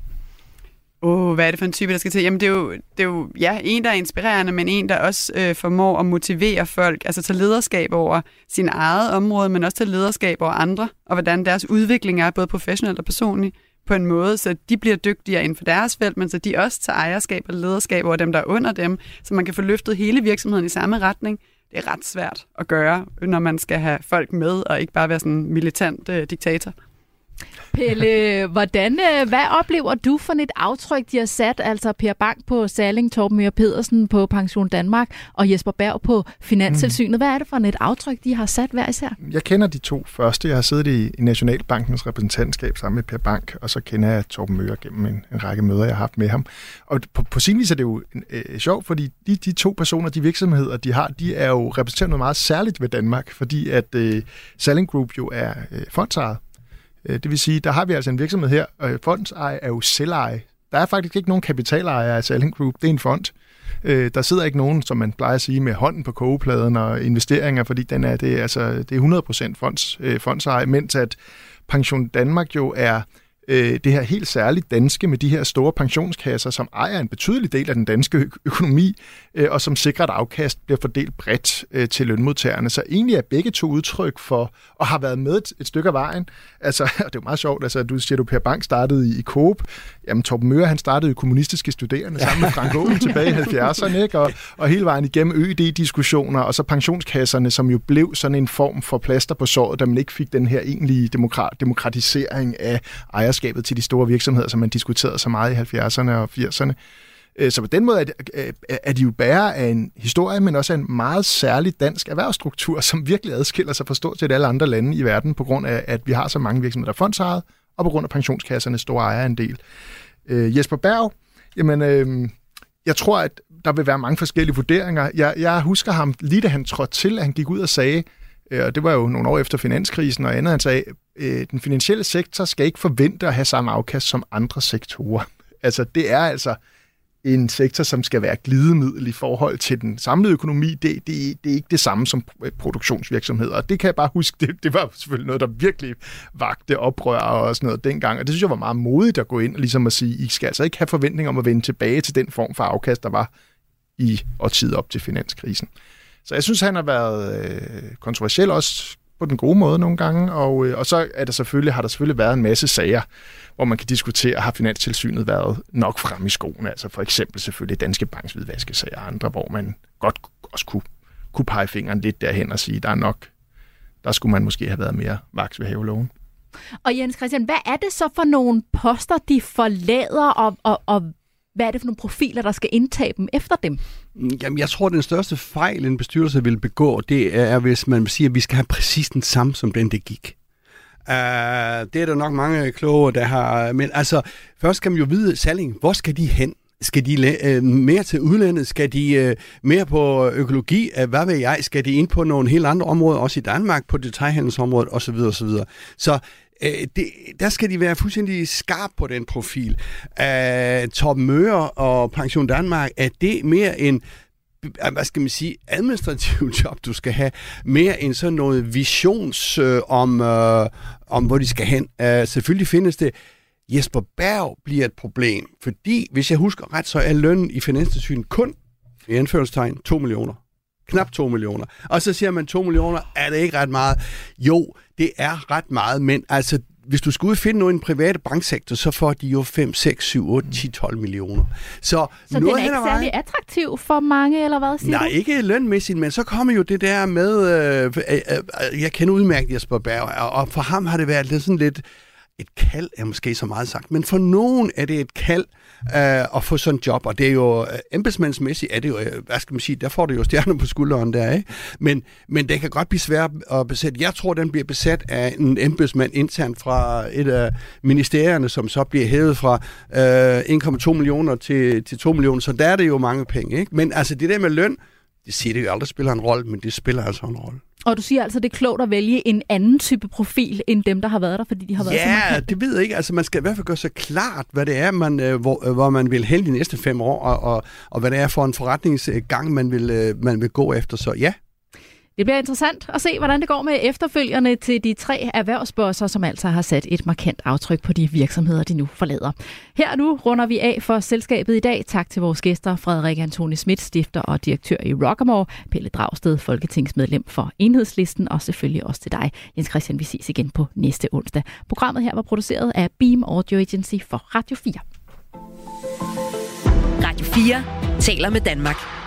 Åh, oh, hvad er det for en type, der skal til? Jamen, det er jo, det er jo ja, en, der er inspirerende, men en, der også øh, formår at motivere folk, altså tage lederskab over sin eget område, men også tage lederskab over andre, og hvordan deres udvikling er, både professionelt og personligt, på en måde, så de bliver dygtigere inden for deres felt, men så de også tager ejerskab og lederskab over dem, der er under dem, så man kan få løftet hele virksomheden i samme retning. Det er ret svært at gøre, når man skal have folk med, og ikke bare være sådan en militant øh, diktator. Pelle, hvordan, øh, hvad oplever du for et aftryk, de har sat, altså Per Bank på Salling, Torben Møger Pedersen på Pension Danmark og Jesper Berg på Finanstilsynet? Mm. Hvad er det for et aftryk, de har sat hver især? Jeg kender de to første. Jeg har siddet i Nationalbankens repræsentantskab sammen med Per Bank, og så kender jeg Torben Møger gennem en, en række møder, jeg har haft med ham. Og på, på sin vis er det jo øh, sjovt, fordi de, de to personer, de virksomheder, de har, de er jo repræsenteret noget meget særligt ved Danmark, fordi at øh, Salling Group jo er øh, fondsejet. Øh, det vil sige, der har vi altså en virksomhed her, og fondseje er jo selveje. Der er faktisk ikke nogen kapitalejer af Selling Group. Det er en fond. Øh, der sidder ikke nogen, som man plejer at sige, med hånden på kogepladen og investeringer, fordi den er, det, er, altså, det er 100% fonds, øh, fondseje, mens at Pension Danmark jo er øh, det her helt særligt danske med de her store pensionskasser, som ejer en betydelig del af den danske økonomi, øh, og som sikrer, at afkast bliver fordelt bredt øh, til lønmodtagerne. Så egentlig er begge to udtryk for, og har været med et, et stykke af vejen. Altså, og det er jo meget sjovt, altså, du siger, du Per Bank startede i, i Coop. Jamen, Torben Møre, han startede jo kommunistiske studerende sammen med Frank Aaen tilbage i 70'erne, ikke? Og, og hele vejen igennem ØD-diskussioner, og så pensionskasserne, som jo blev sådan en form for plaster på såret, da man ikke fik den her egentlige demokrat, demokratisering af ejerskabet til de store virksomheder, som man diskuterede så meget i 70'erne og 80'erne. Øh, så på den måde er øh, de jo bærer af en historie, men også af en meget særlig dansk erhvervsstruktur, som virkelig adskiller sig fra stort set alle andre lande i verden, på grund af, at vi har så mange virksomheder, der er fondsejet, og på grund af pensionskassernes store ejerandel. Øh, Jesper Berg, jamen, øh, jeg tror, at der vil være mange forskellige vurderinger. Jeg, jeg husker ham, lige da han trådte til, at han gik ud og sagde, øh, og det var jo nogle år efter finanskrisen og andet, han sagde, øh, den finansielle sektor skal ikke forvente at have samme afkast som andre sektorer. Altså, det er altså en sektor, som skal være glidemiddel i forhold til den samlede økonomi, det, det, det er ikke det samme som øh, produktionsvirksomheder. Og det kan jeg bare huske, det, det var selvfølgelig noget, der virkelig vagte oprør og sådan noget dengang. Og det synes jeg var meget modigt at gå ind og ligesom at sige, I skal altså ikke have forventning om at vende tilbage til den form for afkast, der var i tid op til finanskrisen. Så jeg synes, han har været øh, kontroversiel også på den gode måde nogle gange, og, øh, og så er der selvfølgelig, har der selvfølgelig været en masse sager, hvor man kan diskutere, har Finanstilsynet været nok frem i skoen, altså for eksempel selvfølgelig Danske Banks hvidvaskesager og andre, hvor man godt også kunne, kunne pege fingeren lidt derhen og sige, der er nok, der skulle man måske have været mere vaks ved haveloven. Og Jens Christian, hvad er det så for nogle poster, de forlader, og, og, og hvad er det for nogle profiler, der skal indtage dem efter dem? Mm, jamen, jeg tror, at den største fejl, en bestyrelse vil begå, det er, hvis man siger, at vi skal have præcis den samme, som den, det gik. Uh, det er der nok mange kloge, der har... Men altså, først skal man jo vide, Salling, hvor skal de hen? Skal de uh, mere til udlandet? Skal de uh, mere på økologi? Uh, hvad ved jeg? Skal de ind på nogle helt andre områder, også i Danmark, på detaljhandelsområdet osv. osv. Så øh, det, der skal de være fuldstændig skarp på den profil. Øh, uh, Top Møre og Pension Danmark, er det mere en øh, hvad skal man sige, administrativ job, du skal have, mere end sådan noget visions øh, om, øh, om, hvor de skal hen. Uh, selvfølgelig findes det. Jesper Berg bliver et problem, fordi, hvis jeg husker ret, så er lønnen i Finanstilsynet kun, i anførselstegn, 2 millioner. Knap 2 millioner. Og så siger man, 2 millioner, er det ikke ret meget? Jo, det er ret meget, men altså, hvis du skal ud og finde noget i den private banksektor, så får de jo 5, 6, 7, 8, 10, 12 millioner. Så, så noget den er ikke særlig attraktiv for mange, eller hvad siger Nej, du? ikke lønmæssigt, men så kommer jo det der med, øh, øh, øh, jeg kender udmærket Jesper Berg, og for ham har det været lidt sådan lidt, et kald er måske så meget sagt, men for nogen er det et kald øh, at få sådan en job, og det er jo embedsmændsmæssigt embedsmandsmæssigt, er det jo, øh, hvad skal man sige, der får du jo stjerner på skulderen der, ikke? Men, men det kan godt blive svært at besætte. Jeg tror, den bliver besat af en embedsmand internt fra et af ministerierne, som så bliver hævet fra øh, 1,2 millioner til, til 2 millioner, så der er det jo mange penge, ikke? Men altså det der med løn, det siger det jo aldrig spiller en rolle, men det spiller altså en rolle. Og du siger altså, det er klogt at vælge en anden type profil, end dem, der har været der, fordi de har været ja, så Ja, det ved jeg ikke. Altså, man skal i hvert fald gøre så klart, hvad det er, man, øh, hvor, øh, hvor man vil hen de næste fem år, og, og, og hvad det er for en forretningsgang, man vil, øh, man vil gå efter. Så ja, det bliver interessant at se, hvordan det går med efterfølgerne til de tre erhvervsbosser, som altså har sat et markant aftryk på de virksomheder, de nu forlader. Her nu runder vi af for selskabet i dag. Tak til vores gæster, Frederik Antoni Schmidt, stifter og direktør i Rockamore, Pelle Dragsted, folketingsmedlem for Enhedslisten, og selvfølgelig også til dig, Jens Christian. Vi ses igen på næste onsdag. Programmet her var produceret af Beam Audio Agency for Radio 4. Radio 4 taler med Danmark.